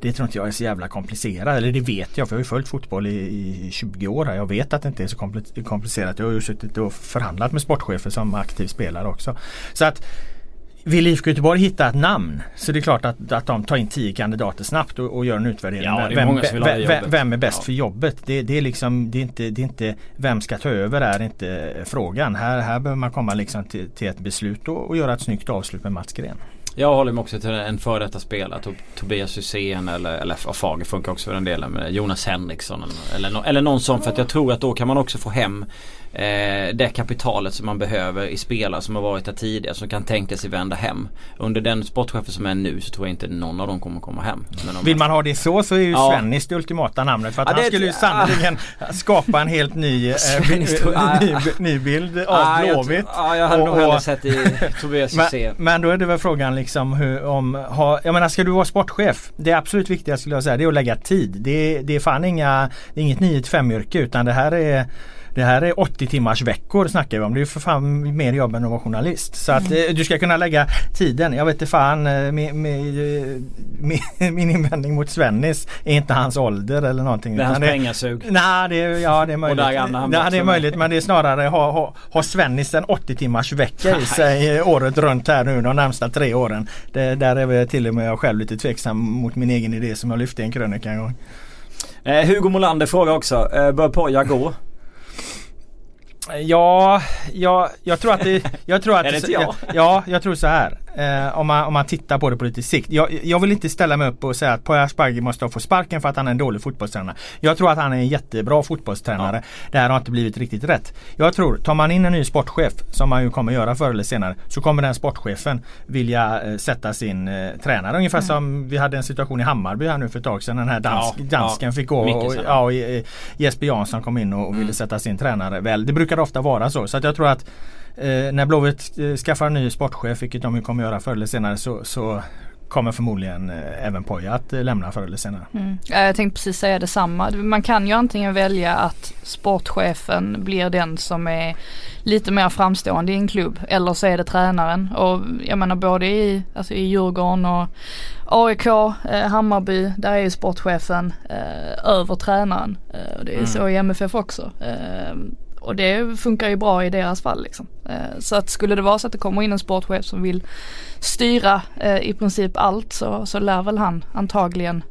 det tror inte jag är så jävla komplicerat. Eller det vet jag för jag har ju följt fotboll i, i 20 år. Jag vet att det inte är så komplicerat. Jag har ju suttit och förhandlat med sportchefer som aktiv spelare också. Så att vill IFK Göteborg hitta ett namn så det är klart att, att de tar in tio kandidater snabbt och, och gör en utvärdering. Ja, vem, vem, vem, är bäst ja. för jobbet? Det, det, är liksom, det, är inte, det är inte vem ska ta över är inte frågan. Här, här behöver man komma liksom till, till ett beslut och, och göra ett snyggt avslut med Mats Gren. Jag håller mig också till en före detta spelare. Tobias Hysén eller, eller Fager funkar också för den delen. Jonas Henriksson eller, eller, eller någon sån. För att jag tror att då kan man också få hem eh, det kapitalet som man behöver i spelare som har varit där tidigare som kan tänka sig vända hem. Under den sportchefen som är nu så tror jag inte någon av dem kommer komma hem. Vill man ha det så så är ju ja. Svennis det ultimata namnet för att ja, han skulle ju sannerligen skapa en helt ny, eh, ny, ny bild av ah, Blåvitt. Ja jag hade nog hellre sett i Tobias men, men då är det väl frågan liksom hur, om, ha, jag menar ska du vara sportchef? Det absolut viktigaste skulle jag säga det är att lägga tid. Det, det är fan inga, det är inget 9 5 yrke utan det här är det här är 80 timmars veckor snackar vi om. Det är ju för fan mer jobb än att vara journalist. Så att mm. Eh, du ska kunna lägga tiden. Jag vet inte fan eh, med, med, med, min invändning mot Svennis är inte hans ålder eller någonting. Det är hans pengasug. Nej det, ja, det är möjligt. Nej, det är möjligt men det är snarare har ha, ha Svennis en 80 timmars vecka i sig eh, året runt här nu de närmsta tre åren. Det, där är väl till och med jag själv lite tveksam mot min egen idé som jag lyfte i en krönika en gång. Eh, Hugo Molander frågar också, eh, bör Poja gå? Ja, ja, jag tror att det... Jag tror att är det inte jag? Ja, jag tror så här. Eh, om, man, om man tittar på det på lite sikt. Jag, jag vill inte ställa mig upp och säga att Poya Asbaghi måste få sparken för att han är en dålig fotbollstränare. Jag tror att han är en jättebra fotbollstränare. Ja. Det här har inte blivit riktigt rätt. Jag tror, tar man in en ny sportchef som man ju kommer göra förr eller senare. Så kommer den sportchefen vilja eh, sätta sin eh, tränare. Ungefär mm. som vi hade en situation i Hammarby här nu för ett tag sedan. Den här dansk, ja, dansken ja. fick gå och, ja, och Jesper Jansson kom in och, och mm. ville sätta sin tränare. Väl, det brukar ofta vara så. Så att jag tror att eh, när Blåvitt eh, skaffar en ny sportchef, vilket de kommer göra förr eller senare, så, så kommer förmodligen eh, även Poja att eh, lämna förr eller senare. Mm. Jag tänkte precis säga detsamma. Man kan ju antingen välja att sportchefen blir den som är lite mer framstående i en klubb eller så är det tränaren. Och jag menar både i, alltså i Djurgården och AIK, eh, Hammarby, där är ju sportchefen eh, över tränaren. Eh, det är mm. så i MFF också. Och det funkar ju bra i deras fall liksom. Eh, så att skulle det vara så att det kommer in en sportchef som vill styra eh, i princip allt så, så lär väl han antagligen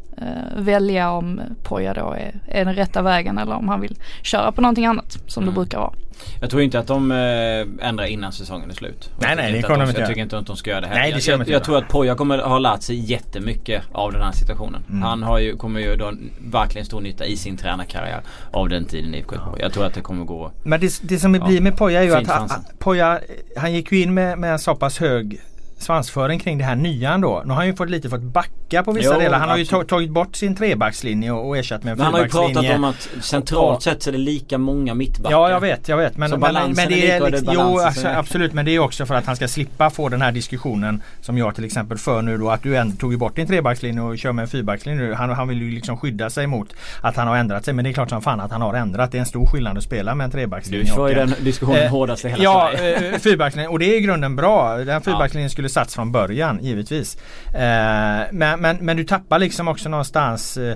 välja om Poja då är, är den rätta vägen eller om han vill köra på någonting annat som mm. det brukar vara. Jag tror inte att de äh, ändrar innan säsongen är slut. Nej nej det kommer de inte Jag tycker inte att de ska göra det här. Nej, det jag, jag, jag tror att Poja kommer ha lärt sig jättemycket av den här situationen. Mm. Han har ju, kommer ju då verkligen stor nytta i sin tränarkarriär av den tiden i IFK Jag tror att det kommer gå Men det, det som blir med Poja är ju att han, Poja, han gick ju in med, med en så pass hög svansföring kring det här nya ändå. Nu har han ju fått lite fått backa på vissa jo, delar. Han absolut. har ju tagit bort sin trebackslinje och, och ersatt med en fyrbackslinje. Han har ju pratat om att centralt sett så är det lika många mittbackar. Ja jag vet, jag vet. Men, men, men det är, liksom, jo absolut men det är också för att han ska slippa få den här diskussionen som jag till exempel för nu då att du ändå tog bort din trebackslinje och kör med en fyrbackslinje. Han, han vill ju liksom skydda sig mot att han har ändrat sig men det är klart som fan att han har ändrat. Det är en stor skillnad att spela med en trebackslinje. Du för ju den diskussionen eh, hårdast i hela ja. Ja, fyrbackslinjen och det är i grunden bra. Den fyrbackslinjen skulle satts från början givetvis. Eh, men, men, men du tappar liksom också någonstans eh,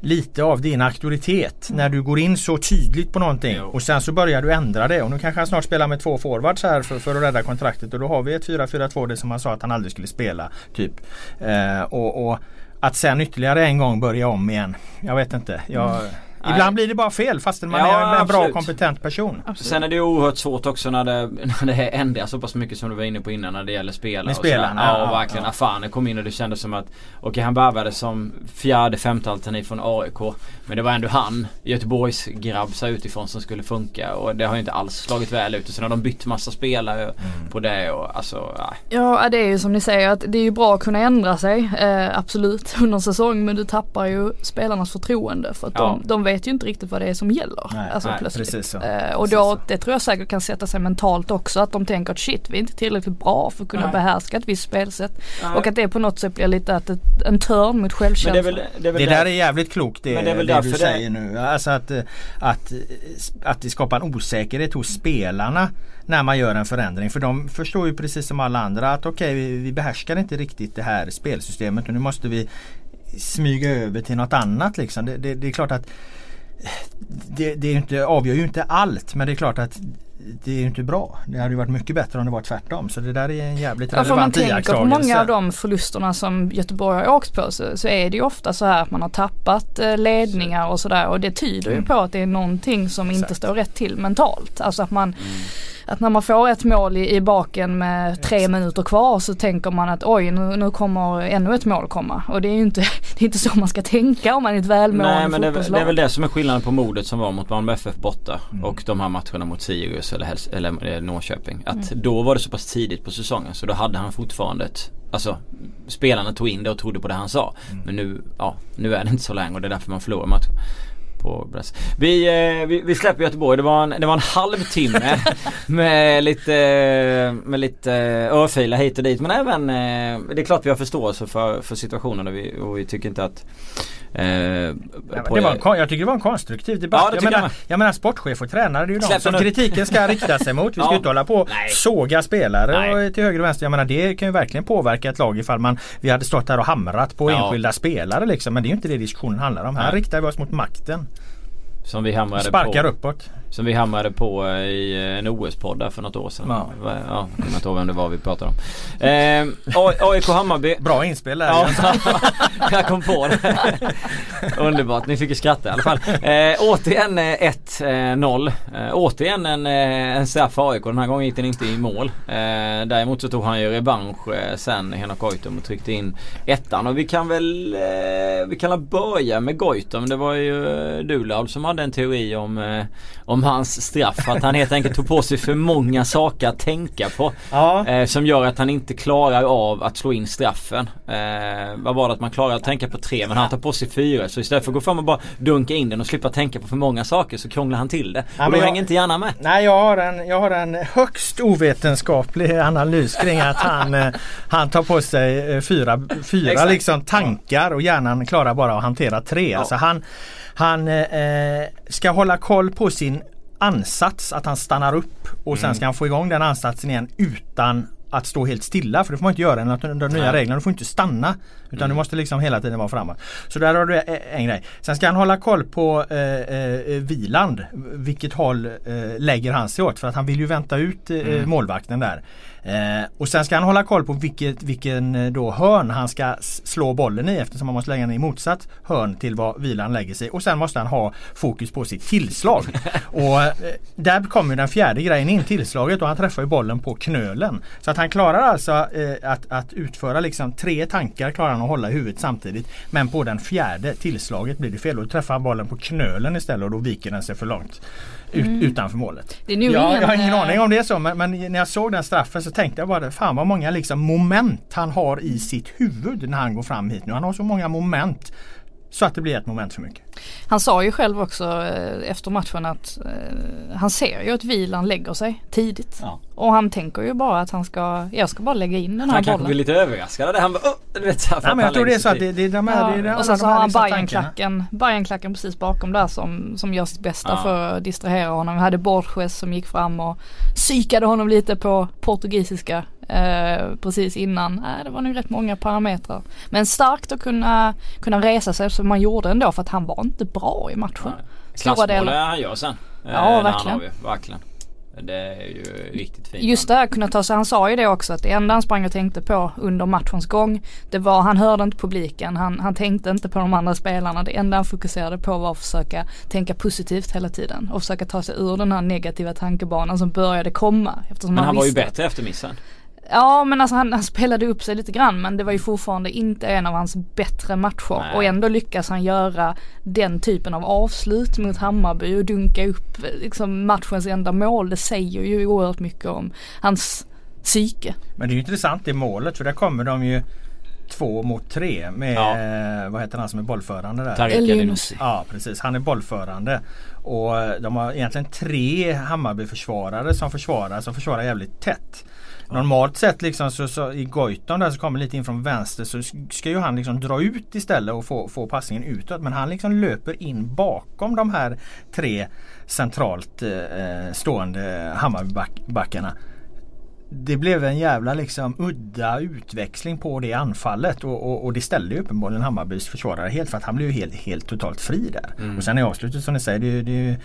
lite av din auktoritet när du går in så tydligt på någonting och sen så börjar du ändra det och nu kanske han snart spelar med två forwards här för, för att rädda kontraktet och då har vi ett 4-4-2 det som han sa att han aldrig skulle spela. typ. Eh, och, och, att sen ytterligare en gång börja om igen. Jag vet inte. Jag, mm. Ibland blir det bara fel fastän man ja, är en bra kompetent person. Absolut. Sen är det oerhört svårt också när det, när det ändras så pass mycket som du var inne på innan när det gäller spelare. Med spelarna. Ja, ja, verkligen. Ja. Afane kom in och det kändes som att Okej okay, han värvades som fjärde femte alternativ från AIK. Men det var ändå han, Göteborgs grabb utifrån som skulle funka och det har ju inte alls slagit väl ut. Och sen har de bytt massa spelare mm. på det och alltså nej. Ja det är ju som ni säger att det är ju bra att kunna ändra sig. Eh, absolut under säsong men du tappar ju spelarnas förtroende för att ja. de, de vet ju inte riktigt vad det är som gäller. Nej, alltså nej, plötsligt. Precis så. Eh, och då, det tror jag säkert kan sätta sig mentalt också att de tänker att shit vi är inte tillräckligt bra för att kunna nej. behärska ett visst spelsätt. Nej. Och att det på något sätt blir lite att ett, en törn mot självkänslan. det, det, det där är jävligt klokt det, men det, är väl det du säger det... nu. Alltså att, att, att det skapar en osäkerhet hos spelarna när man gör en förändring. För de förstår ju precis som alla andra att okej okay, vi, vi behärskar inte riktigt det här spelsystemet och nu måste vi smyga över till något annat. Liksom. Det, det, det är klart att det, det är inte, avgör ju inte allt men det är klart att det är inte bra. Det hade ju varit mycket bättre om det var tvärtom. Så det där är en jävligt ja, relevant iakttagelse. Om man tänker på många av de förlusterna som Göteborg har åkt på så, så, är det ju ofta så här att man har tappat eh, ledningar och sådär och det tyder mm. ju på att det är någonting som Exakt. inte står rätt till mentalt. Alltså att man mm att när man får ett mål i, i baken med tre minuter kvar så tänker man att oj nu, nu kommer ännu ett mål komma. Och det är ju inte, det är inte så man ska tänka om man är ett välmående Nej men det är, det är väl det som är skillnaden på modet som var mot Malmö FF borta mm. och de här matcherna mot Sirius eller, Hels eller eh, Norrköping. Att mm. då var det så pass tidigt på säsongen så då hade han fortfarande ett Alltså spelarna tog in det och trodde på det han sa. Mm. Men nu, ja, nu är det inte så länge och det är därför man förlorar matchen på Brest. Vi, eh, vi, vi, släpper Göteborg. Det var en, det var en halvtimme med lite, med lite örfilar hit och dit. Men även, eh, det är klart vi har förståelse för, för situationen och vi, och vi tycker inte att Eh, det var en, jag tycker det var en konstruktiv debatt. Ja, jag, menar, jag, jag menar sportchef och tränare det är ju de som kritiken ska rikta sig mot. Vi ska ja. inte hålla på och såga spelare till höger och vänster. Jag menar det kan ju verkligen påverka ett lag ifall man Vi hade stått där och hamrat på ja. enskilda spelare liksom. Men det är ju inte det diskussionen handlar om. Här riktar vi oss mot makten. Som vi hamrade Sparkar på. uppåt. Som vi hamrade på eh, i en OS-podd där för något år sedan. Ja. Ja, jag kommer inte ihåg vem det var vi pratade om. Eh, AIK Hammarby. Bra inspel där. Ja, jag kom på det. Underbart, ni fick ju skratta i alla fall. Eh, återigen 1-0. Eh, eh, återigen en, eh, en straff för AIK. Den här gången gick den inte i mål. Eh, däremot så tog han ju revansch eh, sen, Henok Goitom och tryckte in ettan. Och vi kan väl vi kan börja med Goitom. Det var ju Dulaul som hade en teori om, om hans straff. Att han helt enkelt tog på sig för många saker att tänka på. Ja. Eh, som gör att han inte klarar av att slå in straffen. Eh, vad var det att man klarar att tänka på tre men han tar på sig fyra. Så istället för att gå fram och bara dunka in den och slippa tänka på för många saker så krånglar han till det. Ja, och då jag, hänger inte gärna med. Nej jag har, en, jag har en högst ovetenskaplig analys kring att han, eh, han tar på sig eh, fyra, fyra liksom tankar och hjärnan klarar bara att hantera tre. Ja. Alltså han han eh, ska hålla koll på sin ansats, att han stannar upp och sen mm. ska han få igång den ansatsen igen utan att stå helt stilla för det får man inte göra enligt de nya reglerna. Du får inte stanna utan mm. du måste liksom hela tiden vara framåt. Så där har du en grej. Sen ska han hålla koll på eh, eh, Viland. Vilket håll eh, lägger han sig åt för att han vill ju vänta ut eh, mm. målvakten där. Eh, och sen ska han hålla koll på vilket, vilken eh, då hörn han ska slå bollen i eftersom han måste lägga den i motsatt hörn till vad vilan lägger sig. Och sen måste han ha fokus på sitt tillslag. och eh, där kommer den fjärde grejen in, tillslaget och han träffar ju bollen på knölen. Så att han klarar alltså eh, att, att utföra liksom tre tankar klarar han att hålla i huvudet samtidigt. Men på den fjärde tillslaget blir det fel. Då träffar bollen på knölen istället och då viker den sig för långt ut, mm. utanför målet. Det är nog ja, jag har ingen aning om det är så men, men, när jag såg den straffen så tänkte jag bara fan vad många liksom moment han har i sitt huvud när han går fram hit nu. Han har så många moment så att det blir ett moment för mycket. Han sa ju själv också eh, efter matchen att eh, han ser ju att vilan lägger sig tidigt. Ja. Och han tänker ju bara att han ska, jag ska bara lägga in den här han bollen. Han kanske blir lite överraskad av det. Han bara, oh, du vet, så Nej, men jag tror det är så att det, det är de här, ja. det är Och sen så har han Bajenklacken, Bajenklacken precis bakom där som, som gör sitt bästa ja. för att distrahera honom. Vi hade Borges som gick fram och psykade honom lite på portugisiska Eh, precis innan. Eh, det var nog rätt många parametrar. Men starkt att kunna, kunna resa sig som man gjorde ändå för att han var inte bra i matchen. Klassmål han gör sen. Eh, ja verkligen. verkligen. Det är ju riktigt fint. Just det här kunna ta sig, han sa ju det också att det enda han sprang och tänkte på under matchens gång det var, han hörde inte publiken, han, han tänkte inte på de andra spelarna. Det enda han fokuserade på var att försöka tänka positivt hela tiden och försöka ta sig ur den här negativa tankebanan som började komma. Men han, han var ju bättre efter missen. Ja men alltså han, han, spelade upp sig lite grann men det var ju fortfarande inte en av hans bättre matcher Nej. och ändå lyckas han göra den typen av avslut mot Hammarby och dunka upp liksom matchens enda mål. Det säger ju oerhört mycket om hans psyke. Men det är ju intressant det målet för där kommer de ju två mot tre med ja. eh, vad heter han som är bollförande där? Elinus. Ja precis, han är bollförande. Och de har egentligen tre Hammarby-försvarare som försvarar som försvarar jävligt tätt. Normalt sett liksom så, så i Goitom där som kommer lite in från vänster så ska ju han liksom dra ut istället och få, få passningen utåt. Men han liksom löper in bakom de här tre centralt eh, stående Hammarbybackarna. Det blev en jävla liksom udda utväxling på det anfallet och, och, och det ställde ju uppenbarligen Hammarbys försvarare helt för att han blev ju helt, helt totalt fri där. Mm. Och sen i avslutet som ni säger det, det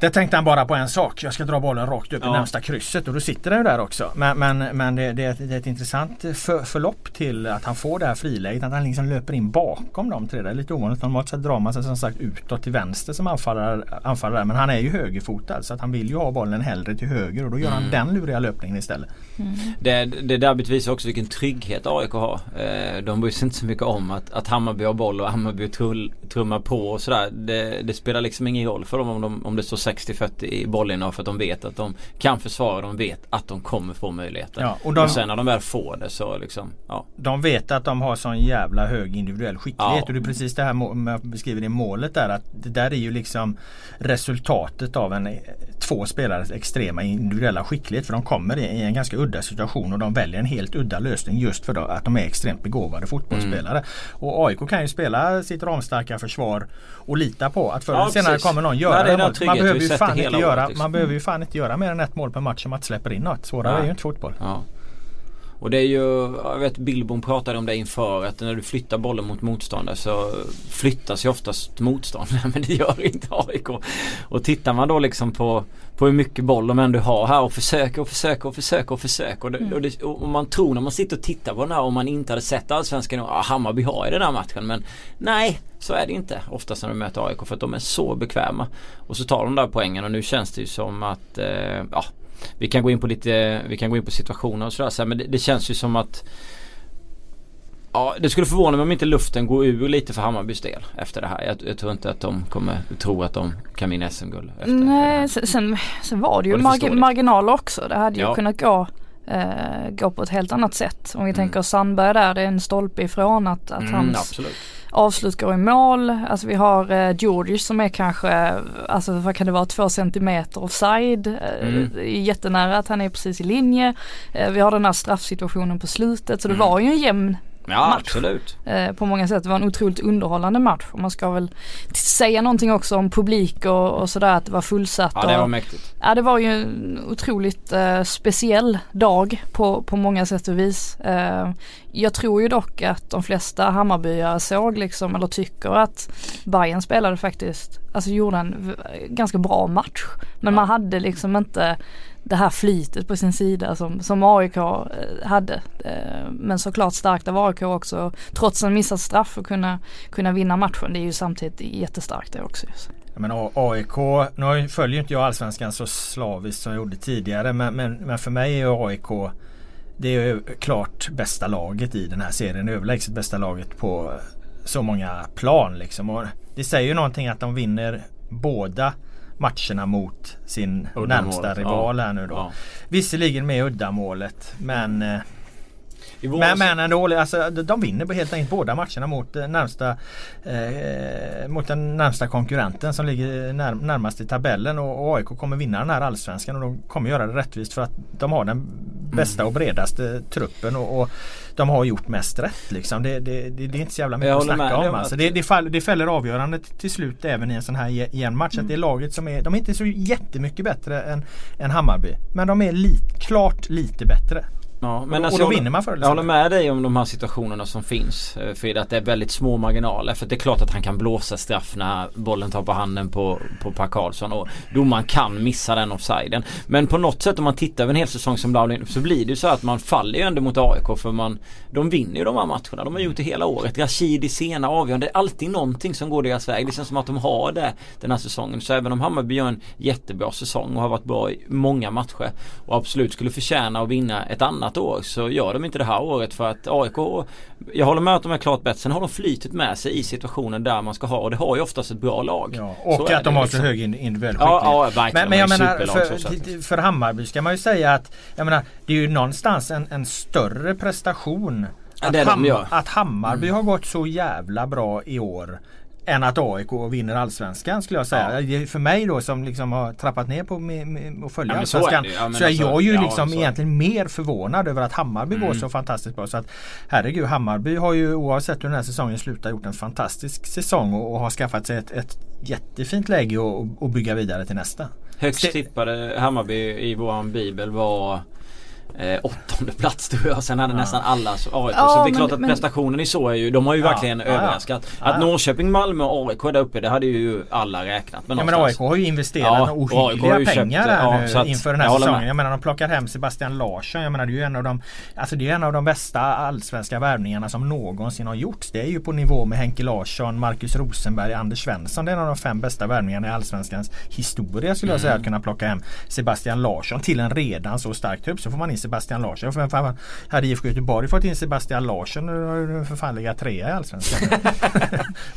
Där tänkte han bara på en sak. Jag ska dra bollen rakt upp ja. i närmsta krysset och då sitter den ju där också. Men, men, men det, det, är ett, det, är ett, intressant för, förlopp till att han får det här friläget. Att han liksom löper in bakom de tre. Det är lite ovanligt. Normalt sett drar man sig som sagt utåt till vänster som anfallare. anfallare. Men han är ju högerfotad så att han vill ju ha bollen hellre till höger och då gör mm. han den luriga löpningen istället. Mm. Det, det derbyt visar också vilken trygghet AIK har. Eh, de bryr sig inte så mycket om att, att Hammarby har boll och Hammarby trull, trummar på och sådär. Det, det, spelar liksom ingen roll för dem om, de, om det står 60-40 i bollen för att de vet att de kan försvara. De vet att de kommer få möjligheter. Ja, och, de, och sen när de väl får det så liksom, ja. De vet att de har sån jävla hög individuell skicklighet. Ja. Och det är precis det här med jag beskriver i målet där. Att det där är ju liksom resultatet av en två spelares extrema individuella skicklighet. För de kommer i en ganska udda situation och de väljer en helt udda lösning just för att de är extremt begåvade fotbollsspelare. Mm. Och AIK kan ju spela sitt ramstarka försvar och lita på att förr eller ja, senare kommer någon göra det. Man, man behöver ju fan inte göra, liksom. man behöver ju fan inte göra mer än ett mål per match om att släpper in något. Svårare ja. är ju inte fotboll. Ja. Och det är ju, jag vet Billborn pratade om det inför att när du flyttar bollen mot motståndare så flyttas ju oftast motståndare men det gör inte AIK. Och tittar man då liksom på, på hur mycket boll de ändå har här och försöker och försöker och försöker och försöker. Och, det, mm. och, det, och man tror när man sitter och tittar på den här om man inte hade sett Allsvenskan ah, Hammarby har i den här matchen men nej så är det inte oftast när de möter AIK för att de är så bekväma. Och så tar de där poängen och nu känns det ju som att eh, ja, vi kan gå in på lite, vi kan gå in på situationer och sådär men det, det känns ju som att Ja, det skulle förvåna mig om inte luften går ur lite för Hammarbys del efter det här. Jag, jag tror inte att de kommer tro att de kan vinna SM-guld. Nej, sen, sen var det ju marg marginaler också. Det hade ju ja. kunnat gå, eh, gå på ett helt annat sätt. Om vi mm. tänker Sandberg där, det är en stolpe ifrån att, att mm, hans absolut avslut går i mål. Alltså vi har eh, Georgius som är kanske, alltså vad kan det vara, två centimeter offside. Eh, mm. Jättenära att han är precis i linje. Eh, vi har den här straffsituationen på slutet så det mm. var ju en jämn Ja match. absolut. Eh, på många sätt. Det var en otroligt underhållande match. Och man ska väl säga någonting också om publik och, och sådär att det var fullsatt. Ja det var mäktigt. Ja det var ju en otroligt eh, speciell dag på, på många sätt och vis. Eh, jag tror ju dock att de flesta Hammarbyare såg liksom eller tycker att Bayern spelade faktiskt, alltså gjorde en ganska bra match. Men ja. man hade liksom inte det här flytet på sin sida som, som AIK eh, hade. Eh, men såklart starkt av AIK också, trots en missad straff, att kunna, kunna vinna matchen. Det är ju samtidigt jättestarkt det också. Men AIK, nu följer inte jag allsvenskan så slaviskt som jag gjorde tidigare men, men, men för mig är AIK det är klart bästa laget i den här serien. Överlägset bästa laget på så många plan liksom. Och det säger ju någonting att de vinner båda matcherna mot sin närmsta rival här nu då. Ja. Visserligen med uddamålet men eh, men, men ändå, alltså, de vinner helt enkelt båda matcherna mot, eh, närmsta, eh, mot den närmsta konkurrenten som ligger när, närmast i tabellen och, och AIK kommer vinna den här allsvenskan och de kommer göra det rättvist för att de har den bästa och bredaste truppen och, och de har gjort mest rätt. Liksom. Det, det, det, det är inte så jävla mycket att snacka om. Alltså. Det, det, fall, det fäller avgörandet till slut även i en sån här igen match. Mm. Att det är laget som är, de är inte så jättemycket bättre än, än Hammarby. Men de är li, klart lite bättre. Ja, men och, alltså, och då vinner man förr Jag håller med dig om de här situationerna som finns. Eh, för att det är väldigt små marginaler. För det är klart att han kan blåsa straff när bollen tar på handen på, på Per Karlsson. Och domaren kan missa den offsiden. Men på något sätt om man tittar över en hel säsong som Laulin så blir det ju så att man faller ju ändå mot AIK. För man, de vinner ju de här matcherna. De har gjort det hela året. Rashidi sena avgörande. Det är alltid någonting som går deras väg. Det känns som att de har det den här säsongen. Så även om Hammarby gör en jättebra säsong och har varit bra i många matcher. Och absolut skulle förtjäna att vinna ett annat annat år så gör de inte det här året för att AIK Jag håller med att de är klart bättre. Sen har de flytet med sig i situationen där man ska ha och det har ju oftast ett bra lag. Ja, och att de har liksom. så hög individuell skicklighet. Ja, ja, men, men jag menar för, för Hammarby ska man ju säga att Jag menar det är ju någonstans en, en större prestation att, ja, Ham att Hammarby mm. har gått så jävla bra i år än att AIK vinner allsvenskan skulle jag säga. Ja. För mig då som liksom har trappat ner på att följa ja, allsvenskan så är, ja, så är alltså, jag ju liksom egentligen mer förvånad över att Hammarby mm. går så fantastiskt bra. Så att Herregud Hammarby har ju oavsett hur den här säsongen slutar gjort en fantastisk säsong och, och har skaffat sig ett, ett jättefint läge att bygga vidare till nästa. Högst tippade Hammarby i våran bibel var eh, åttonde plats tror jag. Sen hade ja. nästan alla AIK. Ja, så det är klart att men, prestationen i så är ju, de har ju ja, verkligen överraskat. Att Norrköping, Malmö och AIK är där uppe det hade ju alla räknat med Ja men AIK har ju investerat ohyggliga pengar köpt, här nu att, inför den här jag säsongen. Jag menar de plockar hem Sebastian Larsson. Jag menar det är ju en av de Alltså det är en av de bästa allsvenska värvningarna som någonsin har gjorts. Det är ju på nivå med Henke Larsson, Marcus Rosenberg, Anders Svensson. Det är en av de fem bästa värvningarna i allsvenskans historia skulle jag säga. Mm. Att kunna plocka hem Sebastian Larsson till en redan så stark trupp. Så får man in Sebastian Larsson. För fan hade IFK Göteborg fått in Sebastian Larsson nu för fan ligga trea i Allsvenskan.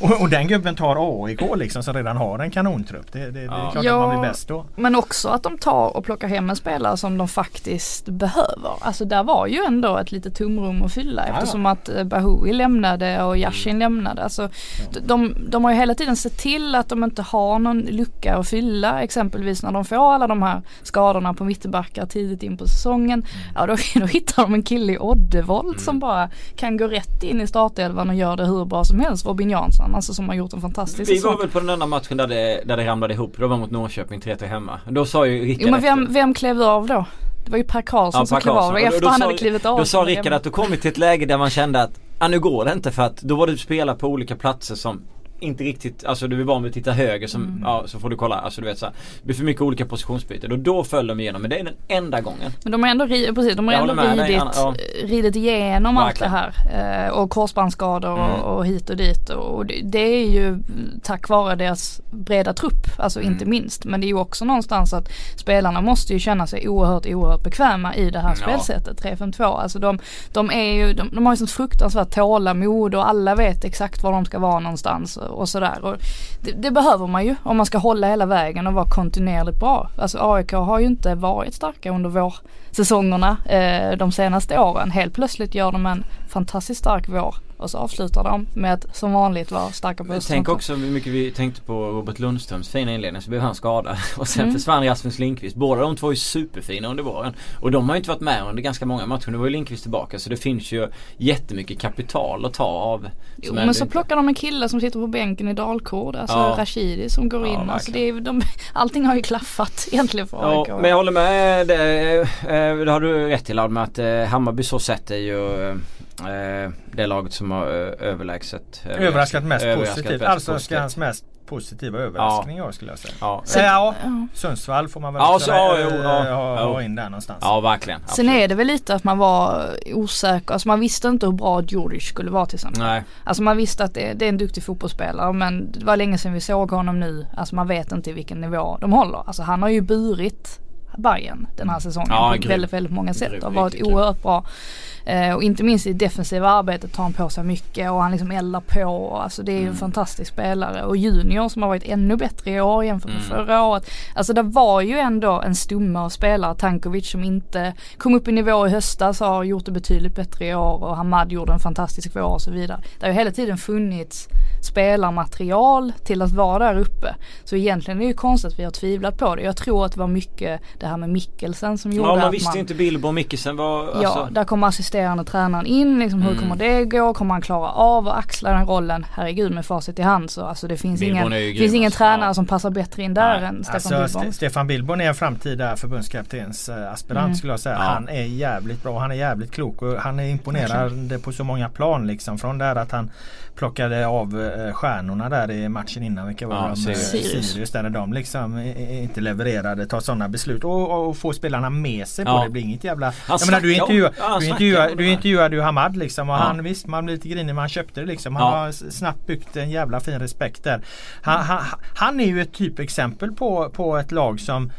och, och, den gubben tar AIK liksom som redan har en kanontrupp. Det, det, det är klart ja, att man blir bäst då. Men också att de tar och plockar hem en spelare som de faktiskt behöver. Alltså där var ju ändå ett litet tomrum att fylla ja, eftersom att eh, Bahoui lämnade och Yashin mm. lämnade. Alltså, ja. de, de har ju hela tiden sett till att de inte har någon lucka att fylla exempelvis när de får alla de här skadorna på mittbackar tidigt in på säsongen. Ja då, då hittar de en kille i Oddevold mm. som bara kan gå rätt in i startelvan och göra det hur bra som helst. Robin Jansson alltså som har gjort en fantastisk Vi var väl på den enda matchen där det, där det ramlade ihop. Det var mot Norrköping 3-3 hemma. Då sa ju Rickard Jo men vem, vem klev av då? Det var ju Per Karlsson ja, som klev av efter han hade klivit av. Då sa Rickard att du kommit till ett läge där man kände att ah, nu går det inte för att då var du spelare på olika platser som inte riktigt, alltså du är van vid att titta höger som, mm. ja så får du kolla, alltså du vet så här, Det blir för mycket olika positionsbyten och då föll de igenom men det är den enda gången. Men de har ändå, precis, de har ändå ridit, ja. ridit igenom Verkligen. allt det här. Eh, och korsbandsskador mm. och, och, hit och dit och det, det, är ju tack vare deras breda trupp, alltså mm. inte minst. Men det är ju också någonstans att spelarna måste ju känna sig oerhört, oerhört bekväma i det här ja. spelsättet 3-5-2. Alltså de, de är ju, de, de har ju sånt fruktansvärt tålamod och alla vet exakt var de ska vara någonstans och sådär. Och det, det, behöver man ju om man ska hålla hela vägen och vara kontinuerligt bra. Alltså AIK har ju inte varit starka under vårsäsongerna eh, de senaste åren. Helt plötsligt gör de en fantastiskt stark vår och så avslutar de med att som vanligt vara starka på Tänk också hur mycket vi tänkte på Robert Lundströms fina inledning så blev han skadad. Och sen mm. försvann Rasmus Lindqvist. Båda de två är superfina under våren. Och de har ju inte varit med under ganska många matcher. Nu var ju Lindqvist tillbaka så det finns ju jättemycket kapital att ta av. Jo men så plockar de en kille som sitter på bänken i Dalkurd. Alltså ja. Rashidi som går in. Ja, alltså det är, de, allting har ju klaffat egentligen för AIK. Ja, men jag håller med. Det, eh, det har du rätt till med att eh, Hammarby så sett är ju eh, Eh, det laget som har överlägset Överraskat mest överraskat positivt. Allsvenskans mest positiva överraskning ja. skulle jag säga. Ja. Så, ja, Sundsvall får man väl ja, så, ja, jo, ja, ha, ha in där någonstans. Ja verkligen. Absolut. Sen är det väl lite att man var osäker. Alltså man visste inte hur bra Djurdjic skulle vara till exempel. Nej. Alltså man visste att det, det, är en duktig fotbollsspelare men det var länge sedan vi såg honom nu. Alltså man vet inte vilken nivå de håller. Alltså han har ju burit Bayern den här säsongen ja, på väldigt, väldigt många sätt och varit oerhört bra. Eh, och inte minst i defensiva arbetet tar han på sig mycket och han liksom eldar på. Alltså det är ju mm. en fantastisk spelare. Och Junior som har varit ännu bättre i år jämfört med mm. förra året. Alltså det var ju ändå en stomme av spelare. Tankovic som inte kom upp i nivå i höstas har gjort det betydligt bättre i år och Hamad gjorde en fantastisk vår och så vidare. Det har ju hela tiden funnits spelarmaterial till att vara där uppe. Så egentligen är det ju konstigt att vi har tvivlat på det. Jag tror att det var mycket det här med Mikkelsen som gjorde att man... Ja man visste inte Bilbo och Mikkelsen var... Alltså... Ja, där kom assisterande tränaren in liksom. Mm. Hur kommer det gå? Kommer han klara av att axla den rollen? Herregud med facit i hand så alltså det finns Bilbon ingen, finns ingen tränare ja. som passar bättre in där Nej. än Stefan alltså, Bilbon. Stefan Bilbon är en framtida förbundskaptens äh, aspirant mm. skulle jag säga. Ja. Han är jävligt bra. Han är jävligt klok och han är imponerande på så många plan liksom. Från det att han plockade av eh, stjärnorna där i matchen innan. Vilka var ja, de? Sirius. Sirius där de liksom inte levererade, tar sådana beslut och, och få spelarna med sig ja. på det. blir inget jävla... Han jag menar, du intervjuade, ja, du intervjuade, du intervjuade ju Hamad liksom och han visst man blir lite grinig men han köpte det liksom. Han har snabbt byggt en jävla fin respekt där. Han, han, han är ju ett typexempel på, på ett lag som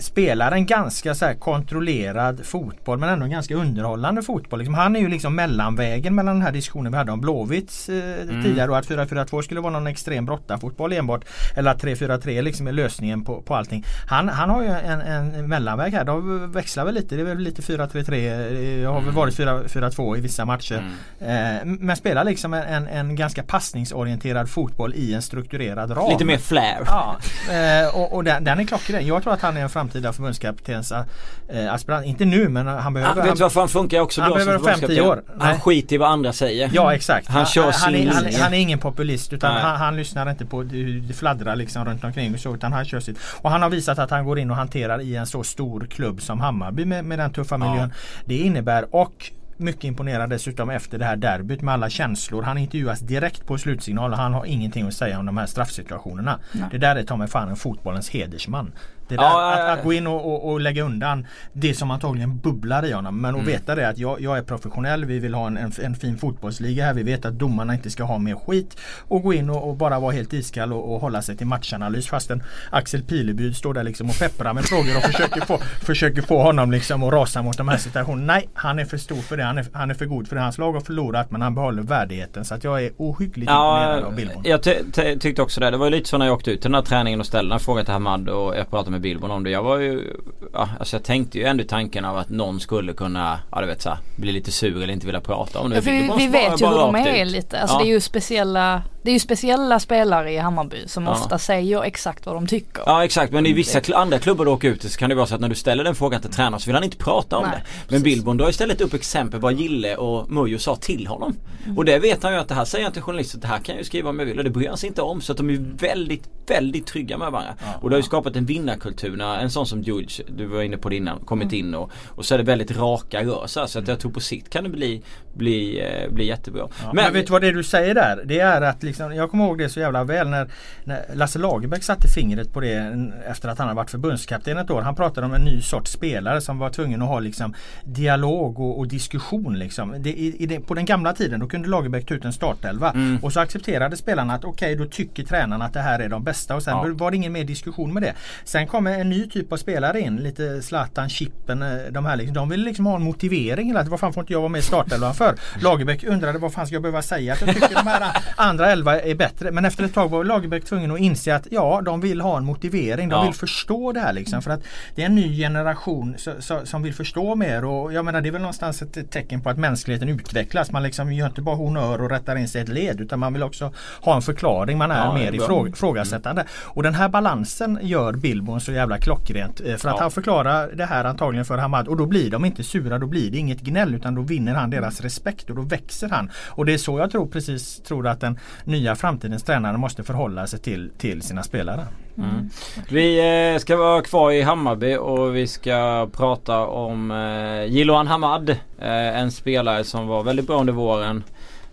spelar en ganska så kontrollerad fotboll men ändå en ganska underhållande fotboll. Liksom, han är ju liksom mellanvägen mellan den här diskussionen vi hade om Blåvitts eh, mm. tidigare och att 4-4-2 skulle vara någon extrem brottarfotboll enbart. Eller att 3-4-3 liksom är lösningen på, på allting. Han, han har ju en, en mellanväg här. De växlar väl lite. Det är väl lite 4-3-3. Det har väl mm. varit 4-4-2 i vissa matcher. Mm. Eh, men spelar liksom en, en ganska passningsorienterad fotboll i en strukturerad ram. Lite mer flair. Ja, eh, och, och den, den är klockren. Jag tror att han är en framtid framtida förbundskaptens äh, aspirant. Inte nu men han behöver... Han, vet du varför han funkar också han bra som förbundskapten? år. Han skiter i vad andra säger. Ja exakt. Han kör han, sin han, är, linje. han, han är ingen populist utan han, han, lyssnar inte på hur det fladdrar liksom runt omkring och så utan han kör sitt. Och han har visat att han går in och hanterar i en så stor klubb som Hammarby med, med den tuffa miljön. Ja. Det innebär och mycket imponerad dessutom efter det här derbyt med alla känslor. Han intervjuas direkt på slutsignal och han har ingenting att säga om de här straffsituationerna. Nej. Det där är ta mig fan en fotbollens hedersman. Det där, ja, att, att, gå in och, och, och, lägga undan det som antagligen bubblar i honom. Men att mm. veta det att jag, jag, är professionell. Vi vill ha en, en, en, fin fotbollsliga här. Vi vet att domarna inte ska ha mer skit. Och gå in och, och bara vara helt iskall och, hålla sig till matchanalys. Fastän Axel Pilebyd står där liksom och pepprar med frågor och försöker få, försöker få honom liksom att rasa mot de här situationerna. Nej, han är för stor för det. Han är, han är för god för det. Hans lag har förlorat men han behåller värdigheten. Så att jag är ohyggligt ja, imponerad av Billborn. Jag tyckte också det. Det var lite så när jag åkte ut till den här träningen och ställde en fråga till Hamad och jag pratade med Billborn om det. Jag var ju, ja, alltså jag tänkte ju ändå tanken av att någon skulle kunna, ja du vet så bli lite sur eller inte vilja prata om det. Ja, vi, vi vet ju hur de är ut. lite. Alltså ja. det är ju speciella det är ju speciella spelare i Hammarby som ja. ofta säger exakt vad de tycker. Ja exakt men i vissa kl andra klubbar du åker ut så kan det vara så att när du ställer den frågan till tränaren så vill han inte prata om Nej, det. Men. Billborn drar istället upp exempel vad Gille och Mujo sa till honom. Mm. Och det vet han ju att det här säger han till journalister det här kan jag ju skriva om jag vill och det bryr han sig inte om. Så att de är väldigt, väldigt trygga med varandra. Och det har ju skapat en vinnarkultur när en sån som George, du var inne på det innan, kommit mm. in och, och så är det väldigt raka rör så, att jag tror på sikt kan det bli, bli, eh, bli jättebra. Ja, men, men vet du vad det du säger där? Det är att liksom, jag kommer ihåg det så jävla väl när, när Lasse Lagerbäck satte fingret på det efter att han hade varit förbundskapten ett år. Han pratade om en ny sorts spelare som var tvungen att ha liksom dialog och, och diskussion. Liksom. Det, i, det, på den gamla tiden då kunde Lagerbäck ta ut en startelva mm. och så accepterade spelarna att okej okay, då tycker tränarna att det här är de bästa och sen ja. var det ingen mer diskussion med det. Sen kommer en ny typ av spelare in, lite Zlatan, Chippen, eh, de här liksom, de vill liksom ha en motivering hela Vad fan får inte jag vara med i startelvan för? Lagerbäck undrade vad fan ska jag behöva säga att jag tycker de här andra elva är bättre. Men efter ett tag var Lagerbäck tvungen att inse att ja, de vill ha en motivering. De ja. vill förstå det här liksom. För att det är en ny generation så, så, som vill förstå mer. Och jag menar det är väl någonstans ett tecken på att mänskligheten utvecklas. Man liksom gör inte bara honör och rättar in sig ett led utan man vill också ha en förklaring. Man är ja, mer ifrå ifrågasättande. Mm. Och den här balansen gör Billborn så jävla klockrent. Eh, för att ja. han förklarar det här antagligen för Hamad och då blir de inte sura. Då blir det inget gnäll utan då vinner han deras respekt och då växer han. Och det är så jag tror precis tror att den nya framtidens tränare måste förhålla sig till, till sina spelare. Mm. Vi eh, ska vara kvar i Hammarby och vi ska prata om eh, Jiloan Hamad. En spelare som var väldigt bra under våren.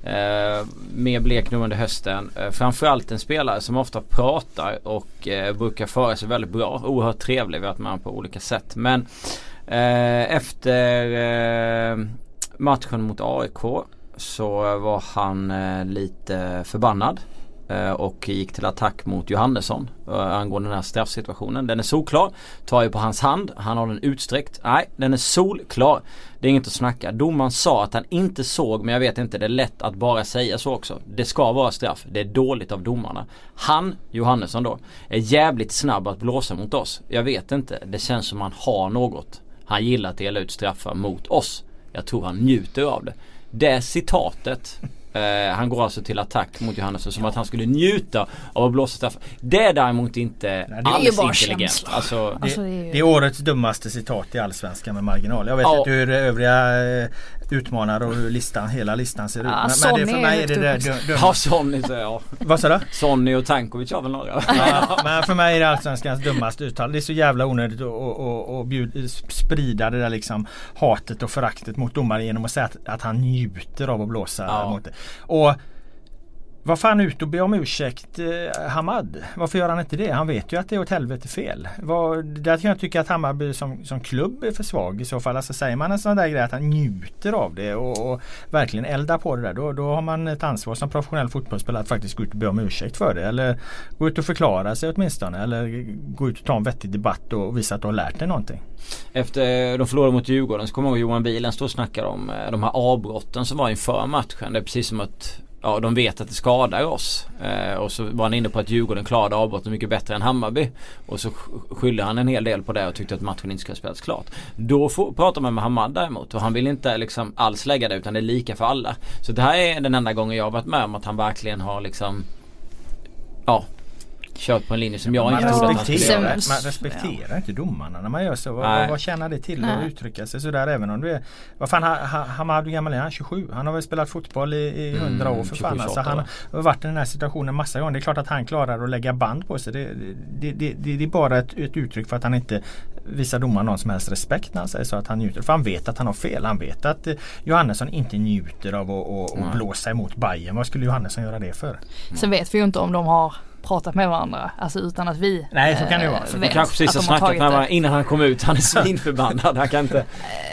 Eh, mer blek nu under hösten. Eh, framförallt en spelare som ofta pratar och eh, brukar föra sig väldigt bra. Oerhört trevlig. Vi har varit med på olika sätt. Men eh, efter eh, matchen mot AIK så var han eh, lite förbannad. Eh, och gick till attack mot Johannesson eh, angående den här straffsituationen. Den är solklar. Tar ju på hans hand. Han har den utsträckt. Nej, den är solklar. Det är inget att snacka. Domaren sa att han inte såg men jag vet inte. Det är lätt att bara säga så också. Det ska vara straff. Det är dåligt av domarna. Han, Johannesson då, är jävligt snabb att blåsa mot oss. Jag vet inte. Det känns som han har något. Han gillar att dela ut straffar mot oss. Jag tror han njuter av det. Det citatet Eh, han går alltså till attack mot Johannesson som ja. att han skulle njuta av att blåsa straff. Det är däremot inte Nej, det alls intelligent. Alltså, det, alltså, det, är... det, är årets dummaste citat i Allsvenskan med marginal. Jag vet ja. inte hur övriga eh, utmanare och hur listan, hela listan ser ut. Ja, men, men det, för mig är det det dumma. Ja Sonny säger jag. Vad sa du? Sonny och Tankovic har väl några. Ja, men för mig är det Allsvenskans dummaste uttal. Det är så jävla onödigt att sprida det där liksom hatet och föraktet mot domare genom att säga att, att han njuter av att blåsa ja. mot det. Och var fan ut och be om ursäkt eh, Hamad? Varför gör han inte det? Han vet ju att det är åt helvete fel. Var, där kan jag tycka att Hammarby som, som klubb är för svag i så fall. Alltså säger man en sån där grej att han njuter av det och, och verkligen eldar på det där. Då, då har man ett ansvar som professionell fotbollsspelare att faktiskt gå ut och be om ursäkt för det. Eller gå ut och förklara sig åtminstone. Eller gå ut och ta en vettig debatt och visa att du har lärt dig någonting. Efter eh, de förlorade mot Djurgården så kommer jag ihåg Johan Bilen stod och snackade om eh, de här avbrotten som var inför matchen. Det är precis som att ja, de vet att det skadar oss. Eh, och så var han inne på att Djurgården klarade avbrottet mycket bättre än Hammarby. Och så skyllde han en hel del på det och tyckte att matchen inte skulle spelats klart. Då får, pratar man med Hamad däremot och han vill inte liksom alls lägga det utan det är lika för alla. Så det här är den enda gången jag har varit med om att han verkligen har liksom Ja kört på en linje som jag inte trodde att han skulle göra. Man respekterar ja. inte domarna när man gör så. Vad, vad tjänar det till Nej. att uttrycka sig sådär även om du är Vad fan Hamad hur gammal är han? 27? Han har väl spelat fotboll i, i 100 mm, år för 27, fan. Alltså, han har varit i den här situationen massa gånger. Det är klart att han klarar att lägga band på sig. Det, det, det, det är bara ett, ett uttryck för att han inte visar domaren någon som helst respekt när han säger så att han njuter. För han vet att han har fel. Han vet att eh, Johannesson inte njuter av att, att, att blåsa emot Bayern. Vad skulle Johannesson göra det för? Sen vet vi ju inte om de har pratat med varandra. Alltså utan att vi Nej så kan det vara. Så vet kanske precis har snackat med varandra innan han kom ut. Han är svinförbannad. Han kan inte. Eh,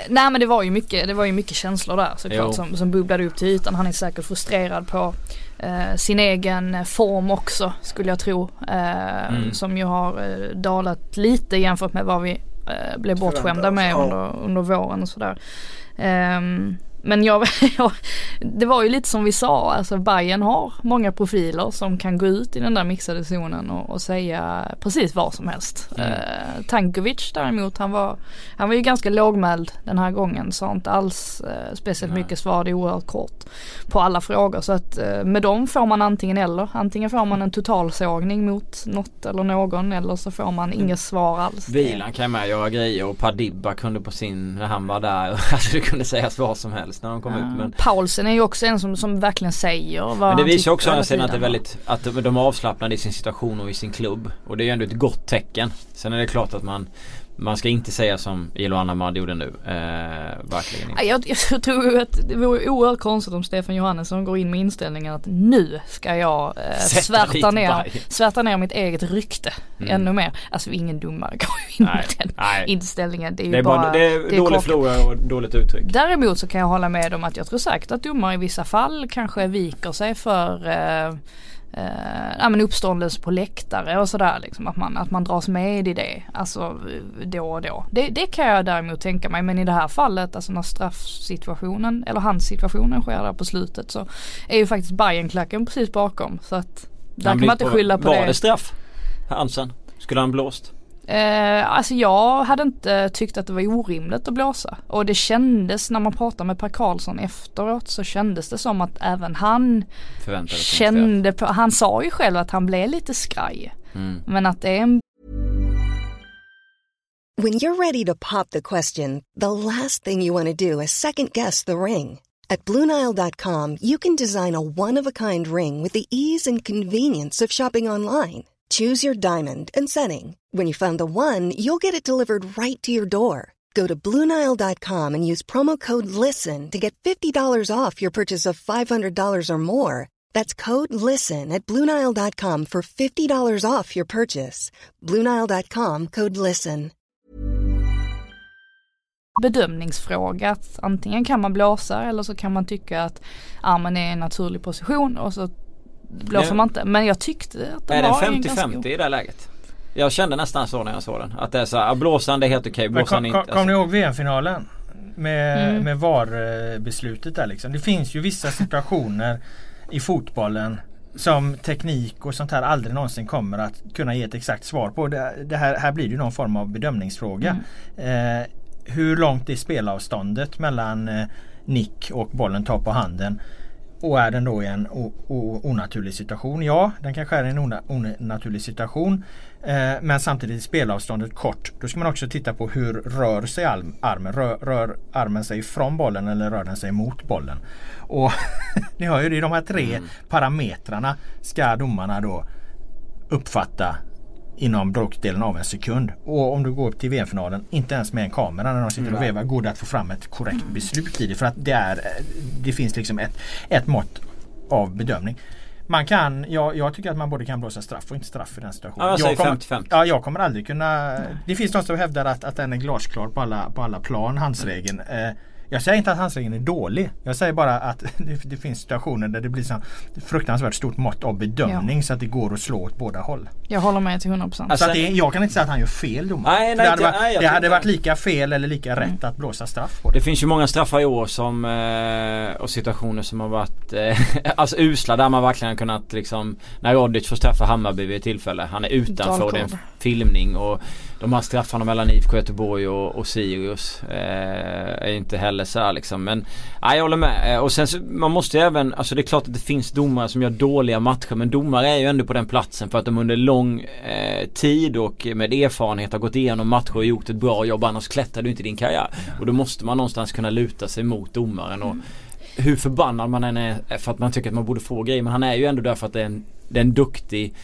nej men det var ju mycket, det var ju mycket känslor där såklart som, som bubblade upp till ytan. Han är säkert frustrerad på eh, sin egen form också skulle jag tro. Eh, mm. Som ju har eh, dalat lite jämfört med vad vi eh, blev bortskämda med under, under våren och sådär. Um, men jag, det var ju lite som vi sa, alltså Bayern har många profiler som kan gå ut i den där mixade zonen och, och säga precis vad som helst. Mm. Eh, Tankovic däremot, han var, han var ju ganska lågmäld den här gången, sa inte alls eh, speciellt Nej. mycket, svarade oerhört kort på alla frågor. Så att eh, med dem får man antingen eller, antingen får man en totalsågning mot något eller någon eller så får man inget svar alls. Vilan kan med göra grejer och Padibba kunde på sin, när han var där, alltså det kunde sägas vad som helst helst när de kom ja. ut. Men... Paulsen är ju också en som, som verkligen säger vad Men det visar också att det är väldigt, att de är avslappnade i sin situation och i sin klubb. Och det är ju ändå ett gott tecken. Sen är det klart att man man ska inte säga som Ilhan Ahmad gjorde nu. Eh, verkligen inte. Jag, jag tror att det vore oerhört konstigt om Stefan Johannesson går in med inställningen att nu ska jag eh, svärta, ner, svärta ner mitt eget rykte mm. ännu mer. Alltså ingen domare går in med den nej. inställningen. Det är ju det är bara, bara, det är, det är dålig flora och dåligt uttryck. Däremot så kan jag hålla med om att jag tror säkert att domare i vissa fall kanske viker sig för eh, eh, ja, men uppståndelse på läktare och sådär liksom. Att man, att man dras med i det. Alltså då och då. Det, det kan jag däremot tänka mig. Men i det här fallet, alltså när straffsituationen eller hans situationen sker där på slutet så är ju faktiskt Bajenklacken precis bakom. Så att där kan man inte skylla på var det. Var det straff? Hansen? Skulle han blåst? Eh, alltså jag hade inte tyckt att det var orimligt att blåsa. Och det kändes när man pratade med Per Karlsson efteråt så kändes det som att även han kände på, han sa ju själv att han blev lite skraj. Mm. Men att det är en When you're ready to pop the question, the last thing you want to do is second guess the ring. At BlueNile.com you can design a one of a kind ring with the ease and convenience of shopping online. Choose your diamond and setting. When you find the one, you'll get it delivered right to your door. Go to Bluenile.com and use promo code LISTEN to get $50 off your purchase of $500 or more. That's code LISTEN at Bluenile.com for $50 off your purchase. Bluenile.com code LISTEN. Bedömningsfråga. Antingen kan man blåsa eller så kan man tycka att armen är en naturlig position och så blåser man inte. Men jag tyckte att det är var Är det 50-50 i det läget? Jag kände nästan så när jag såg den. Att det är så här, blåsande är helt okej, blåsande inte. Kommer ni ihåg VM-finalen? Med, mm. med VAR-beslutet där liksom. Det finns ju vissa situationer i fotbollen som teknik och sånt här aldrig någonsin kommer att kunna ge ett exakt svar på. Det, det här, här blir det någon form av bedömningsfråga. Mm. Eh, hur långt är spelavståndet mellan eh, nick och bollen tar på handen? Och är den då i en onaturlig situation? Ja, den kanske är i en onaturlig situation. Eh, men samtidigt är spelavståndet kort. Då ska man också titta på hur rör sig armen. Rör, rör armen sig från bollen eller rör den sig mot bollen? Och ni hör ju det, de här tre mm. parametrarna ska domarna då uppfatta inom bråkdelen av en sekund. Och om du går upp till VM-finalen, inte ens med en kamera när de sitter och vevar, går det att få fram ett korrekt beslut i det. För att det, är, det finns liksom ett, ett mått av bedömning. Man kan, jag, jag tycker att man både kan blåsa straff och inte straff i den situationen. Ja, jag, kommer, 50 ja, jag kommer aldrig kunna Nej. Det finns de som hävdar att, att den är glasklar på alla, på alla plan, handsregeln. Eh, jag säger inte att handsregeln är dålig. Jag säger bara att det, det finns situationer där det blir så fruktansvärt stort mått av bedömning ja. så att det går att slå åt båda håll. Jag håller med till 100%. Alltså det, jag kan inte säga att han gör fel domare. Nej, nej, det hade, varit, nej, det hade varit lika fel eller lika mm. rätt att blåsa straff på det. Det finns ju många straffar i år som eh, och situationer som har varit eh, alltså usla där man verkligen kunnat liksom när Rodic får straffa Hammarby vid ett tillfälle. Han är utanför filmning och de här straffarna mellan IFK Göteborg och, och Sirius eh, är inte heller så här liksom. Men nej, jag håller med. Eh, och sen så, man måste ju även, alltså det är klart att det finns domare som gör dåliga matcher men domare är ju ändå på den platsen för att de under lång eh, tid och med erfarenhet har gått igenom matcher och gjort ett bra jobb annars klättrar du inte i din karriär. Och då måste man någonstans kunna luta sig mot domaren. Och, hur förbannad man än är för att man tycker att man borde få grejer men han är ju ändå där för att det är en, det är en duktig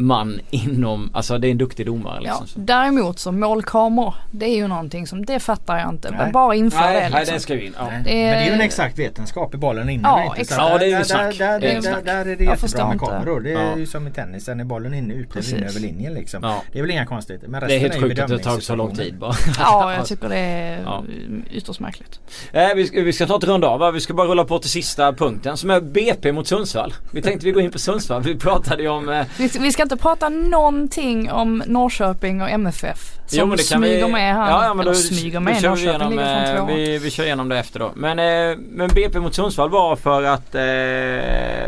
man inom, alltså det är en duktig domare liksom. Ja, däremot så målkameror, det är ju någonting som, det fattar jag inte. Nej. Bara införa det liksom. Nej, det ska ju in. Ja. Det är, Men det är ju en exakt vetenskap i bollen inne ja, exakt. Ja, det är ju snack. Där, där, där, där, är det jättebra med kameror. Det är ja. ju som i tennisen, är bollen inne ute eller inne över linjen liksom. Ja. Det är väl inga konstigheter. Men det är helt är sjukt att det tagit så lång tid bara. Ja, jag tycker det är ja. ytterst märkligt. Eh, vi, ska, vi ska ta ett runda av Vi ska bara rulla på till sista punkten som är BP mot Sundsvall. Vi tänkte vi går in på Sundsvall. Vi pratade ju om... Eh... Vi, vi ska inte prata någon någonting om Norrköping och MFF. Som jo, men det kan smyger vi... med här. Ja, ja, men då, smyger med. Då Norrköping igenom, ligger eh, vi, vi kör igenom det efter då. Men, eh, men BP mot Sundsvall var för att eh,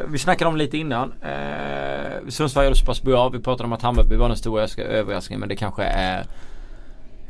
vi snackade om lite innan. Eh, Sundsvall gör det så pass bra. Vi pratade om att Hammarby var den stora överraskningen men det kanske är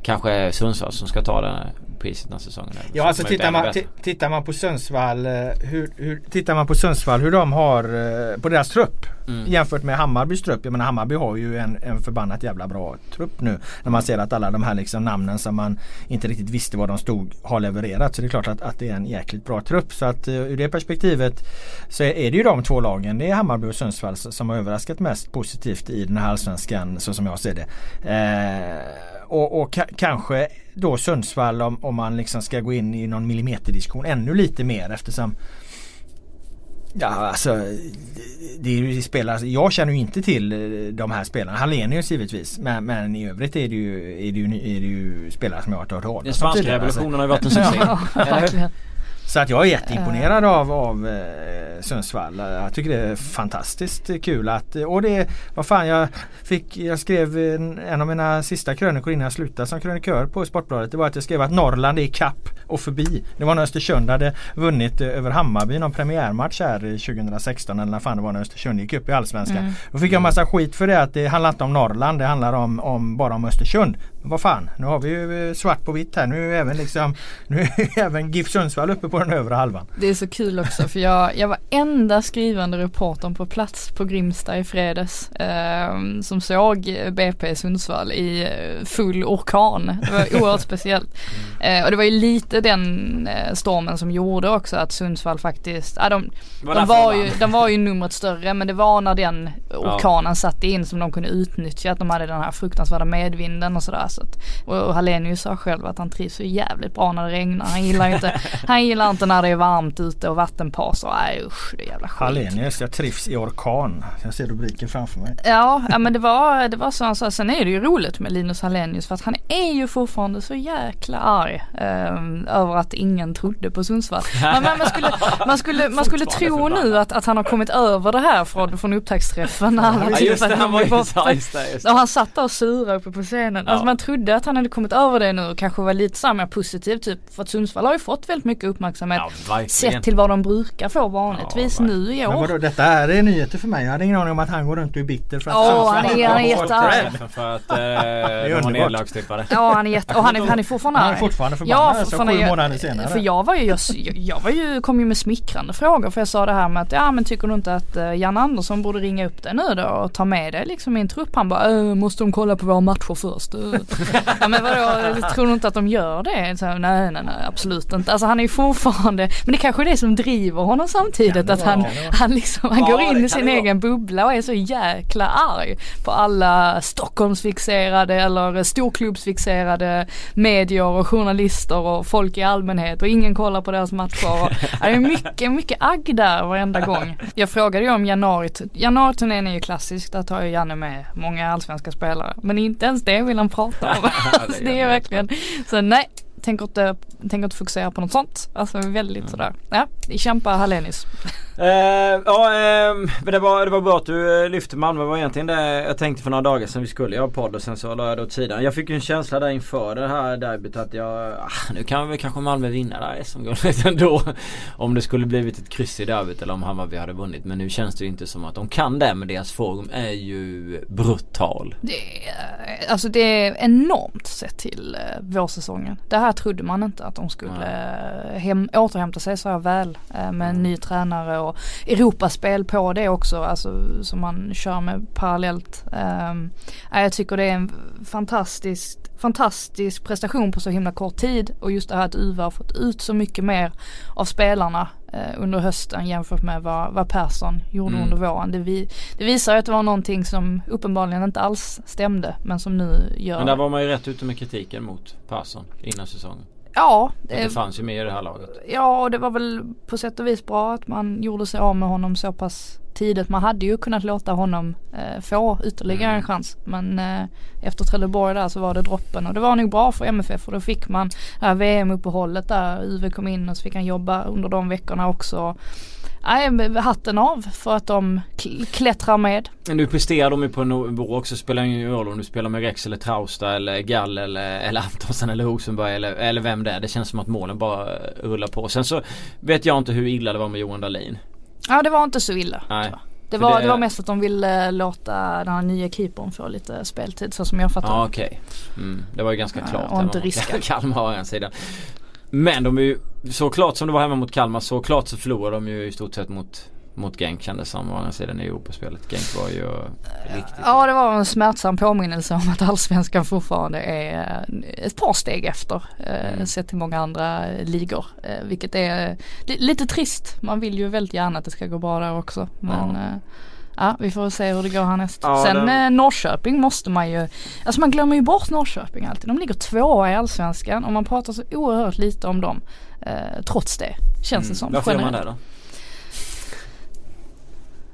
Kanske Sundsvall som ska ta den här priset den här säsongen. Ja alltså tittar man, tittar man på Sundsvall eh, hur, hur, Tittar man på Sundsvall hur de har eh, på deras trupp mm. jämfört med Hammarbys trupp. Jag menar Hammarby har ju en, en förbannat jävla bra trupp nu. När man ser att alla de här liksom namnen som man inte riktigt visste var de stod har levererat. Så det är klart att, att det är en jäkligt bra trupp. Så att uh, ur det perspektivet så är det ju de två lagen. Det är Hammarby och Sundsvall som har överraskat mest positivt i den här allsvenskan så som jag ser det. Eh, och, och kanske då Sundsvall om, om man liksom ska gå in i någon millimeterdiskussion ännu lite mer eftersom Ja alltså det är ju spelare, jag känner ju inte till eh, de här spelarna. Hallenius givetvis men, men i övrigt är det, ju, är, det ju, är det ju spelare som jag har hört talas om. Den spanska revolutionen har ju varit en succé. så att jag är jätteimponerad av, av eh, Sundsvall. Jag tycker det är fantastiskt kul att och det vad fan jag fick jag skrev en, en av mina sista krönikor innan jag slutade som krönikör på Sportbladet. Det var att jag skrev att Norrland är kapp och förbi. Det var när Östersund hade vunnit över Hammarby någon premiärmatch här 2016 eller när fan det var när Östersund gick upp i Allsvenskan. Mm. Då fick jag massa skit för det att det handlar inte om Norrland. Det handlar om, om bara om Östersund. Men vad fan, nu har vi ju eh, svart på vitt här. Nu är även liksom Nu är även GIF Sundsvall uppe på den övre halvan. Det är så kul också för jag, jag var enda skrivande reportern på plats på Grimsta i fredags. Eh, som såg BP Sundsvall i eh, full orkan. Det var oerhört speciellt. Eh, och det var ju lite den eh, stormen som gjorde också att Sundsvall faktiskt, ja, de, var de, var ju, de var ju numret större men det var när den orkanen ja. satte in som de kunde utnyttja att de hade den här fruktansvärda medvinden och sådär. Så att, och, och Hallenius sa själv att han trivs så jävligt bra när det regnar. Han gillar inte, han gillar inte när det är varmt ute och vattenpass och nej usch det är jävla skit. Hallenius, jag trivs i orkan. Jag ser rubriken framför mig. Ja, ja men det var, det var så han sa. Sen är det ju roligt med Linus Hallenius för att han är ju fortfarande så jäkla arg eh, över att ingen trodde på Sundsvall. Men, men man skulle, man skulle, man skulle tro nu att, att han har kommit över det här från, från upptaktsträffen. När ja, just det, han var. Just det, just det. Och han satt där och surade uppe på scenen. Ja. Alltså man trodde att han hade kommit över det nu och kanske var lite så mer positiv typ. För att Sundsvall har ju fått väldigt mycket uppmärksamhet. Ja, sett till vad de brukar få vanligtvis ja, nu i år. Men vadå, detta är nyheter för mig. Jag hade ingen aning om att han går runt och är bitter för att oh, han är, han är jättearg. För att eh, de var nedlagstippade. Ja han är jätte, och han är, han är fortfarande arg. Han är fortfarande förbannad. Ja, fortfarande, sju månader senare. För jag var ju, jag, jag var ju, kom ju med smickrande frågor för jag sa det här med att ja men tycker du inte att uh, Jan Andersson borde ringa upp dig nu då och ta med dig liksom i en trupp? Han bara äh, måste de kolla på våra matcher först? Ja men vadå, tror du inte att de gör det? Så, nej nej nej absolut inte. Alltså han är ju fortfarande, men det kanske är det som driver honom samtidigt att han, han liksom, han ja, går in i sin egen bubbla och är så jäkla arg på alla Stockholmsfixerade eller storklubbsfixerade medier och journalister och folk i allmänhet och ingen kollar på deras matcher. det är mycket, mycket agg där varenda gång. Jag frågade ju om januari, januariturnén är ju klassisk, där tar ju Janne med många allsvenska spelare. Men inte ens det vill han prata om. det är verkligen, så nej tänker inte, tänker inte fokusera på något sånt. Alltså väldigt mm. sådär. Ja, kämpa Hallenius. Uh, ja, uh, det, var, det var bra att du uh, lyfte Malmö. Det var egentligen det jag tänkte för några dagar sedan vi skulle göra podd och sen så la jag det åt sidan. Jag fick ju en känsla där inför det här derbyt att jag, ah, nu kan väl kanske Malmö vinna där SM-guldet ändå. Om det skulle blivit ett kryss i derbyt eller om Hammarby hade vunnit. Men nu känns det ju inte som att de kan det. Men deras form är ju brutal. Det är, alltså det är enormt sett till uh, vårsäsongen. Det här trodde man inte att de skulle uh, hem, återhämta sig så här väl. Med en mm. ny tränare och Europaspel på det också. Alltså som man kör med parallellt. Um, jag tycker det är en fantastisk fantastisk prestation på så himla kort tid och just det här att Uwe har fått ut så mycket mer av spelarna eh, under hösten jämfört med vad, vad Persson gjorde mm. under våren. Det, vi, det visar att det var någonting som uppenbarligen inte alls stämde men som nu gör Men där var man ju rätt ute med kritiken mot Persson innan säsongen. Ja. Det, det fanns ju med i det här laget. Ja och det var väl på sätt och vis bra att man gjorde sig av med honom så pass tidigt. Man hade ju kunnat låta honom eh, få ytterligare mm. en chans. Men eh, efter Trelleborg där så var det droppen och det var nog bra för MFF för då fick man VM-uppehållet där Uwe kom in och så fick han jobba under de veckorna också. Nej, hatten av för att de klättrar med. Nu presterar de ju på en nivå också. Spelar ingen roll om du spelar med Rex eller Trausta eller Gall eller, eller Antonsson eller Rosenberg eller, eller vem det är. Det känns som att målen bara rullar på. Sen så vet jag inte hur illa det var med Johan Dahlin. Ja det var inte så illa. Nej. Det var, det... det... var mest att de ville låta den här nya keepern få lite speltid så som jag fattar okej. Okay. Mm, det var ju ganska klart. Ja, och inte riska. Kalmar har en sida. Men de är ju såklart som det var hemma mot Kalmar såklart så förlorade de ju i stort sett mot mot Genk kändes som å andra sidan i Europaspelet. Genk var ju riktigt... Ja det var en smärtsam påminnelse om att allsvenskan fortfarande är ett par steg efter eh, mm. sett till många andra ligor. Eh, vilket är lite trist. Man vill ju väldigt gärna att det ska gå bra där också. Men ja. Ja vi får se hur det går härnäst. Ja, Sen det... eh, Norrköping måste man ju, alltså man glömmer ju bort Norrköping alltid. De ligger tvåa i allsvenskan och man pratar så oerhört lite om dem. Eh, trots det känns mm. det som. Varför gör man det då?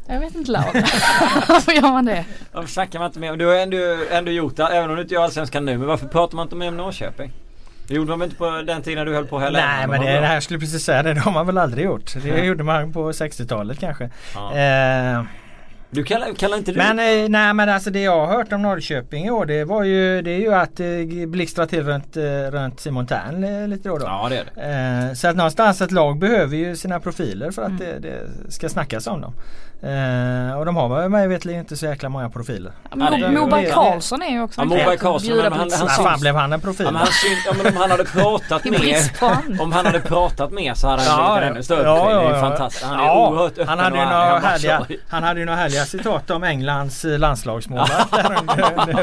Jag vet inte Laura. Varför gör man det? Varför snackar man inte mer? Du har ändå, ändå gjort det, även om du inte gör allsvenskan nu. Men varför pratar man inte mer om Norrköping? Det gjorde man väl inte på den tiden du höll på heller? Nej men det, det här jag skulle precis säga det. Det har man väl aldrig gjort. Det mm. gjorde man på 60-talet kanske. Ja. Eh, du kallar, kallar inte du Men eh, nej men alltså det jag har hört om Norrköping i år det var ju Det är ju att eh, blixtra till runt, eh, runt Simon Tern eh, lite då och då. Ja det är det. Eh, så att någonstans ett lag behöver ju sina profiler för att mm. det, det, ska snackas om dem. Eh, och de har mig vetligen inte så jäkla många profiler. Ja, Moberg Karlsson är ju också ja, Moberg Karlsson, men han, han, han, fan blev han en profil? Ja, men, han, ja, men om han hade pratat mer Om han hade pratat mer så hade han blivit ja, ännu större ja, profil. Ja, Det är fantastiskt. Han är ja, oerhört öppen han hade, ju några härliga, han hade ju några härliga citat om Englands eh, landslagsmålvakt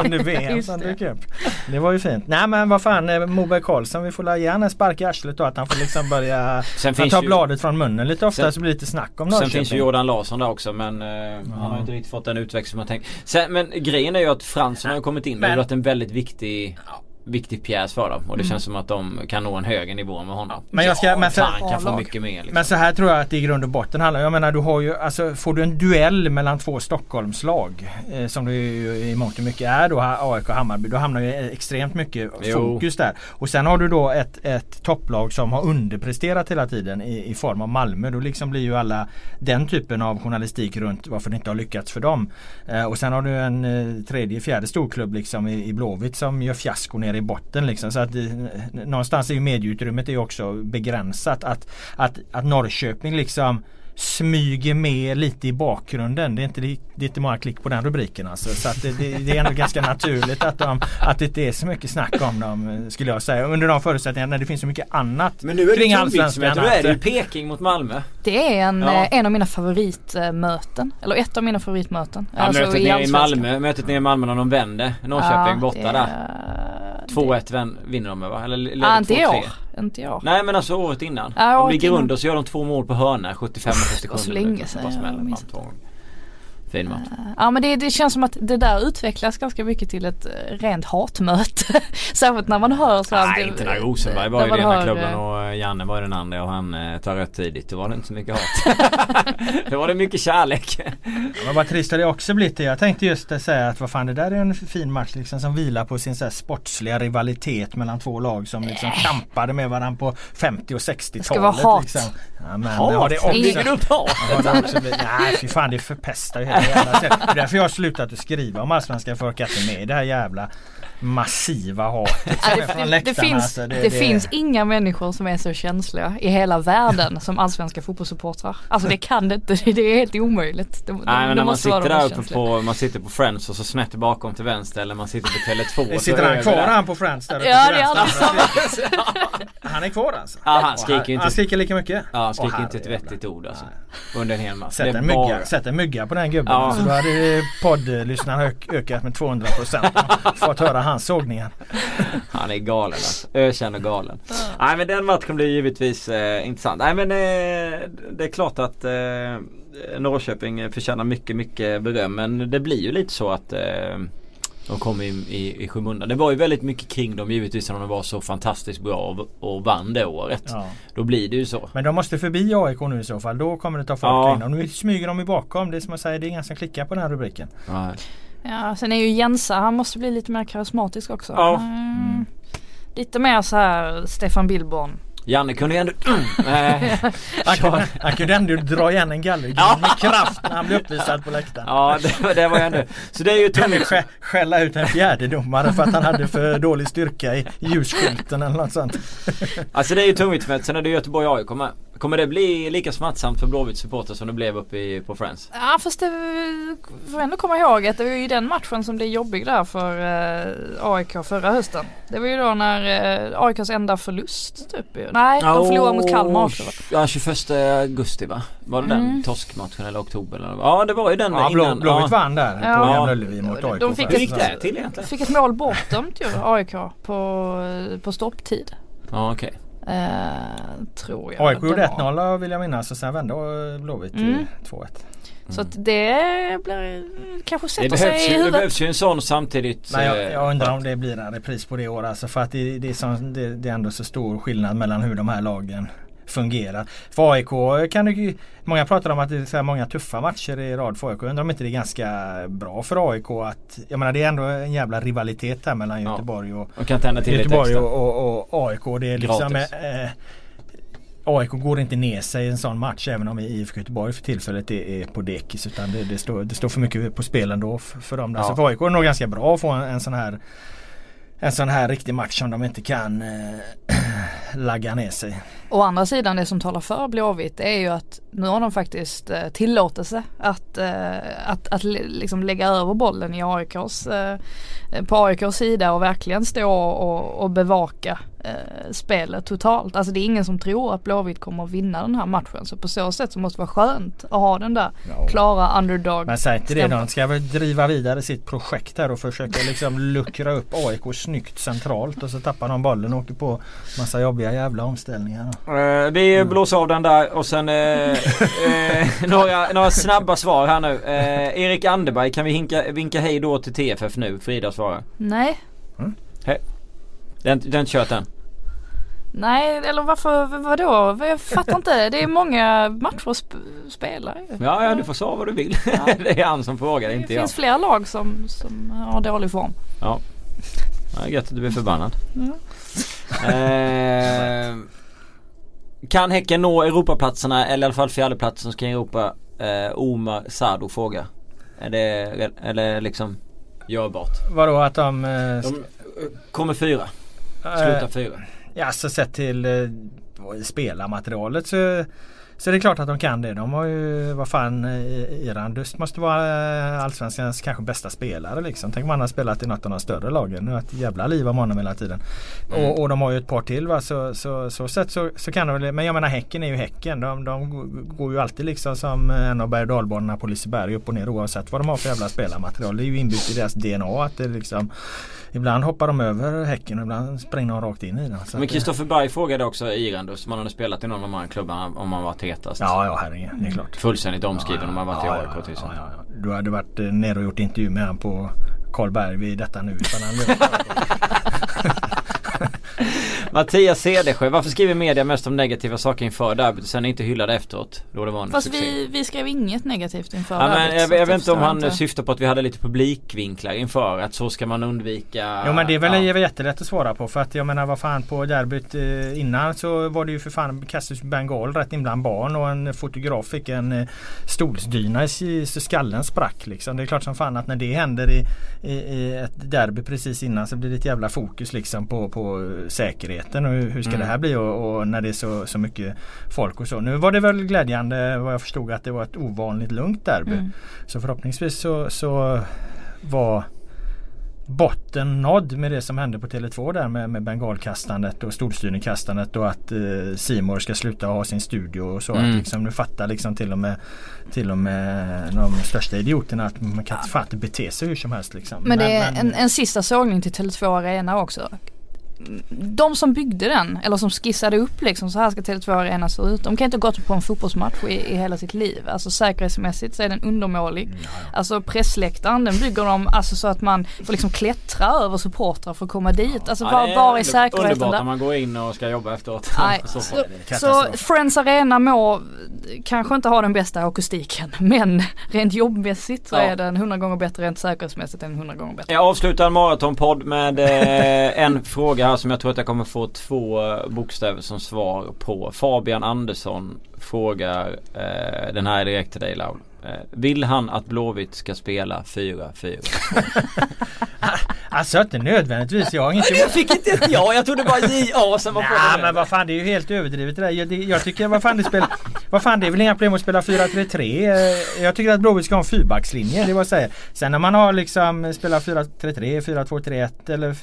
under VM som dök upp. Det var ju fint. Nej men vad fan eh, Moberg Karlsson vi får la ge en spark i arslet då att han får liksom börja Sen ta bladet från munnen lite oftare så blir det lite snack om Norrköping. Sen finns ju Jordan Larsson där också men uh, ja. han har inte riktigt fått den utväxt som man tänkt. Sen, men grejen är ju att Fransson har kommit in. Det har varit en väldigt viktig viktig pjäs för dem och det mm. känns som att de kan nå en högre nivå med honom. Men jag ska, ja, men så, fan, kan få mycket mer. Liksom. Men så här tror jag att det i grund och botten handlar Jag menar du har ju alltså får du en duell mellan två Stockholmslag eh, som det ju i mångt och mycket är då AIK och Hammarby. Då hamnar ju extremt mycket jo. fokus där. Och sen har du då ett, ett topplag som har underpresterat hela tiden i, i form av Malmö. Då liksom blir ju alla den typen av journalistik runt varför det inte har lyckats för dem. Eh, och sen har du en eh, tredje, fjärde storklubb liksom i, i Blåvitt som gör fiasko ner i botten liksom. Så att någonstans är ju medieutrymmet är också begränsat. Att, att, att Norrköping liksom smyger med lite i bakgrunden. Det är inte, det är inte många klick på den rubriken alltså. Så att det, det, det är ändå ganska naturligt att, de, att det inte är så mycket snack om dem skulle jag säga. Under de förutsättningarna när det finns så mycket annat Men nu är kring allsvenskan. Nu är det ju Peking mot Malmö. Det är en, ja. en av mina favoritmöten. Eller ett av mina favoritmöten. Ja, alltså mötet, nere i Malmö, mötet nere i Malmö när de vände. Norrköping ja, borta är... där. 2-1 vinner de med va? Eller leder ah, inte i år. Inte år. Nej men alltså året innan. Ja, de ligger under så gör de två mål på hörna 75 och 60 sekunder. så länge sedan. Fin match. Ja men det, det känns som att det där utvecklas ganska mycket till ett rent hatmöte. Särskilt när man hör så här. Nej inte när Rosenberg var ju den ena klubben och Janne var den andra och han tar rätt tidigt. Då var det inte så mycket hat. Då var det mycket kärlek. Men vad trist det också blivit. Jag tänkte just säga att vad fan det där är en fin match liksom som vilar på sin så här sportsliga rivalitet mellan två lag som liksom äh. kampade med varandra på 50 och 60-talet. Det ska vara hat. Liksom. Ja, men, hat? Har det också, Bygger du upp hat? Ja, nej fy fan det förpestar ju hela jävla Det är därför jag har slutat att skriva om Allsvenskan för att jag inte med i det här jävla massiva hatet ja, det, det, finns, alltså, det, det, finns inga människor som är så känsliga i hela världen som allsvenska fotbollssupportrar. Alltså det kan det inte, det är helt omöjligt. De, Nej men när man sitter där uppe på, man sitter på Friends och så snett bakom till vänster eller man sitter på Tele2. Sitter han kvar han på Friends där uppe Ja det är alla Han är kvar alltså? Ja han skriker inte. Han skriker lika mycket? Ja han skriker inte ett vettigt ord alltså. Under en hel match. Sätt en, mygga, sätt en mygga på den gubben. Ja. Så då hade poddlyssnarna ökat med 200% fått höra hans sågningar. Han är galen alltså. Ökänd och galen. Nej men den matchen blir givetvis eh, intressant. Nej men eh, det är klart att eh, Norrköping förtjänar mycket, mycket beröm. Men det blir ju lite så att eh, de kom i, i, i skymundan. Det var ju väldigt mycket kring dem givetvis när de var så fantastiskt bra och, och vann det året. Ja. Då blir det ju så. Men de måste förbi AIK nu i så fall. Då kommer det ta fart ja. kring dem. Nu smyger de ju bakom. Det är som att säga, det är ingen som klickar på den här rubriken. Nej. Ja, sen är ju Jensa, han måste bli lite mer karismatisk också. Ja. Mm. Lite mer så här Stefan Billborn. Janne kunde ju ändå... han, kunde, han kunde ändå dra igen en gallergrill ja. med kraft när han blev uppvisad på läktaren. Ja det, det var ju ändå... Så det är ju tungt. Skä, skälla ut en fjärdedomare för att han hade för dålig styrka i ljusskylten eller något sånt. alltså det är ju tungviktsmätt. Sen är det Göteborg AIK med. Kommer det bli lika smärtsamt för Blåvitts supporter som det blev uppe i, på Friends? Ja fast det får ändå komma ihåg att det var ju den matchen som blev jobbig där för eh, AIK förra hösten. Det var ju då när eh, AIKs enda förlust typ. Nej, de oh, förlorade mot Kalmar också. Ja 21 augusti va? Var det mm. den torskmatchen eller oktober? Eller? Ja det var ju den ja, innan. Blåvitt ja. vann där ja. på Gamla Ullevi mot AIK. De fick ett, det till egentligen? fick ett mål bortdömt ju AIK på, på stopptid. Ja okej. Okay. Eh, tror jag. AIK gjorde 1-0 vill jag minnas och sen vände Blåvitt till mm. 2-1. Så att det blir kanske sätter det sig i huvudet. Det behövs ju en sån samtidigt. Nej, jag, jag undrar om det blir en repris på det året. Alltså för att det, det, är sån, det, det är ändå så stor skillnad mellan hur de här lagen fungerar. För AIK kan det Många pratar om att det är så många tuffa matcher i rad för AIK. Undrar om inte det är ganska bra för AIK att Jag menar det är ändå en jävla rivalitet här mellan Göteborg och, och, kan till Göteborg och, och, och, AIK. Det är liksom eh, AIK går inte ner sig i en sån match även om IFK Göteborg för tillfället är, på dekis. Utan det, det, står, det står för mycket på spel ändå för, för dem. Ja. Så för AIK är det nog ganska bra att få en, en sån här en sån här riktig match som de inte kan äh, lagga ner sig. Å andra sidan det som talar för Blåvitt är ju att nu har de faktiskt eh, tillåtelse att, eh, att, att liksom lägga över bollen i AIKs, eh, på AIKs sida och verkligen stå och, och bevaka spelet totalt. Alltså det är ingen som tror att Blåvitt kommer att vinna den här matchen. Så på så sätt så måste det vara skönt att ha den där ja. klara underdog. Men säg inte det, de ska väl driva vidare sitt projekt här och försöka liksom luckra upp AIK snyggt centralt och så tappar de bollen och åker på massa jobbiga jävla omställningar. Uh, vi mm. blåser av den där och sen uh, uh, några, några snabba svar här nu. Erik Anderberg, kan vi hinka, vinka hej då till TFF nu? Frida svarar. Nej. Mm. Hej. Den, den kört än. Nej, eller varför, vadå? Jag fattar inte. Det är många matcher att sp spela Ja, ja, du får svara vad du vill. Ja. det är han som frågar, det inte jag. Det finns fler lag som, som har dålig form. Ja. ja gött att du blir förbannad. Mm. Eh, kan Häcken nå Europaplatserna eller i alla fall fjärdeplatsen ska Europa? Eh, Omar Sado fråga. Är det eller liksom görbart? Vadå att de... Eh, de kommer fyra. Slutar fyra. Ja, så sett till eh, spelarmaterialet så så det är klart att de kan det. De har ju, vad fan, Iran Dust måste vara eh, Allsvenskans kanske bästa spelare liksom. Tänk om han har spelat i något av de större lagen. Nu har ett jävla liv om honom hela tiden. Mm. Och, och, de har ju ett par till va. Så, så, så sett så, så kan de men jag menar Häcken är ju Häcken. De, de går ju alltid liksom som en av berg och på Liseberg upp och ner oavsett vad de har för jävla spelarmaterial. Det är ju inbyggt i deras DNA att det liksom Ibland hoppar de över Häcken och ibland springer de rakt in i den. Men Kristoffer Berg frågade också Irandus, man hade spelat i någon av de här klubbarna om man varit petast. Ja, ja herregud. Det är klart. Fullständigt omskriven om man varit ja, i AIK till ja, ja, ja. Du hade varit eh, nere och gjort intervju med honom på Karlberg vid detta nu. Mattias Cedersjö, varför skriver media mest om negativa saker inför derbyt och sen inte hyllade efteråt? Då det var en Fast succé. vi, vi skrev inget negativt inför ja, men. Jag, jag vet inte om han inte. syftar på att vi hade lite publikvinklar inför att så ska man undvika. Jo men det är väl ja. jättelätt att svara på för att jag menar vad fan på derbyt eh, innan så var det ju för fan Cassius Bengal rätt in bland barn och en fotograf fick en eh, stolsdyna i så skallen sprack liksom. Det är klart som fan att när det händer i, i, i ett derby precis innan så blir det ett jävla fokus liksom på, på säkerheten och hur, hur ska mm. det här bli och, och, när det är så, så mycket folk och så. Nu var det väl glädjande vad jag förstod att det var ett ovanligt lugnt derby. Mm. Så förhoppningsvis så, så var botten nådd med det som hände på Tele2 där med, med bengalkastandet och stolstyrningkastandet och att eh, Simor ska sluta ha sin studio och så. Mm. Att liksom, nu fattar liksom till och med till och med de största idioterna att man kan inte bete sig hur som helst. Liksom. Men det är men, en, en sista sågning till Tele2 Arena också de som byggde den eller som skissade upp liksom så här ska Tele2 Arena se ut. De kan inte ha gått på en fotbollsmatch i, i hela sitt liv. Alltså säkerhetsmässigt så är den undermålig. Mm, Alltså pressläktaren den bygger de alltså så att man får liksom klättra över supportrar för att komma dit. Alltså ja, var, var är säkerheten Underbart där? om man går in och ska jobba efteråt. Nej, så, så, så Friends Arena må kanske inte ha den bästa akustiken men rent jobbmässigt så är den hundra gånger bättre rent säkerhetsmässigt än hundra gånger bättre. Jag avslutar en maratonpodd med eh, en fråga här som jag tror att jag kommer få två bokstäver som svar på. Fabian Andersson frågar, eh, den här är direkt till dig Laul. Eh, vill han att Blåvitt ska spela 4-4? alltså inte nödvändigtvis. Jag har inget Det fick inte jag. Jag trodde bara JA som var det. men vad fan det är ju helt överdrivet det där. Jag, jag tycker vad fan det spelar. Vad fan det är väl inga problem att spela 4-3-3. Eh, jag tycker att Blåvitt ska ha en fyrbackslinje. Det var säga. Sen när man har liksom spelat 4-3-3, 4-2-3-1 eller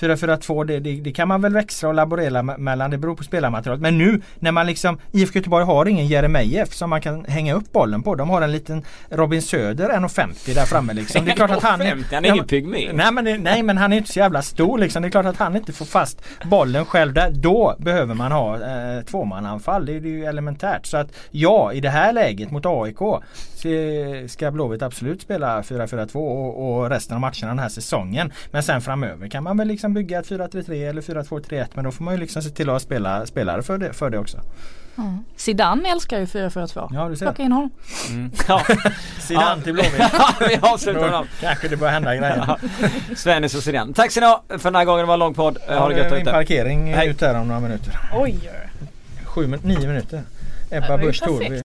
4-4-2 det, det, det, kan man väl växla och laborera mellan. Det beror på spelarmaterialet. Men nu när man liksom IFK Göteborg har ingen Jeremejeff som man kan hänga upp bollen på. De har en liten Robin Söder 1,50 där framme liksom. Det är klart att han... 1,50? Han är ingen pygmé. Nej men, nej men han är inte så jävla stor liksom. Det är klart att han inte får fast bollen själv där. Då behöver man ha eh, tvåmananfall. Det, det är ju elementärt. Så att ja, i det här läget mot AIK ska Blåvitt absolut spela 4-4-2 och, och resten av matcherna den här säsongen. Men sen framöver kan man väl liksom bygga ett 4-3-3 eller 4-2-3-1 men då får man ju liksom se till att ha spela, spelare för det, för det också. Mm. Zidane älskar ju 4-4-2. Ja du ser. Plocka in honom. Mm. Ja. Zidane till Blåvitt. ja, vi avslutar med Kanske det börjar hända grejer. Ja. Svennis och Zidane. Tack så ni ha för den här gången. Det var en lång podd. Ja, ha det gött ute. parkering Hej. ut här om några minuter. Oj. Sju, nio minuter. Ebba Busch Thorby.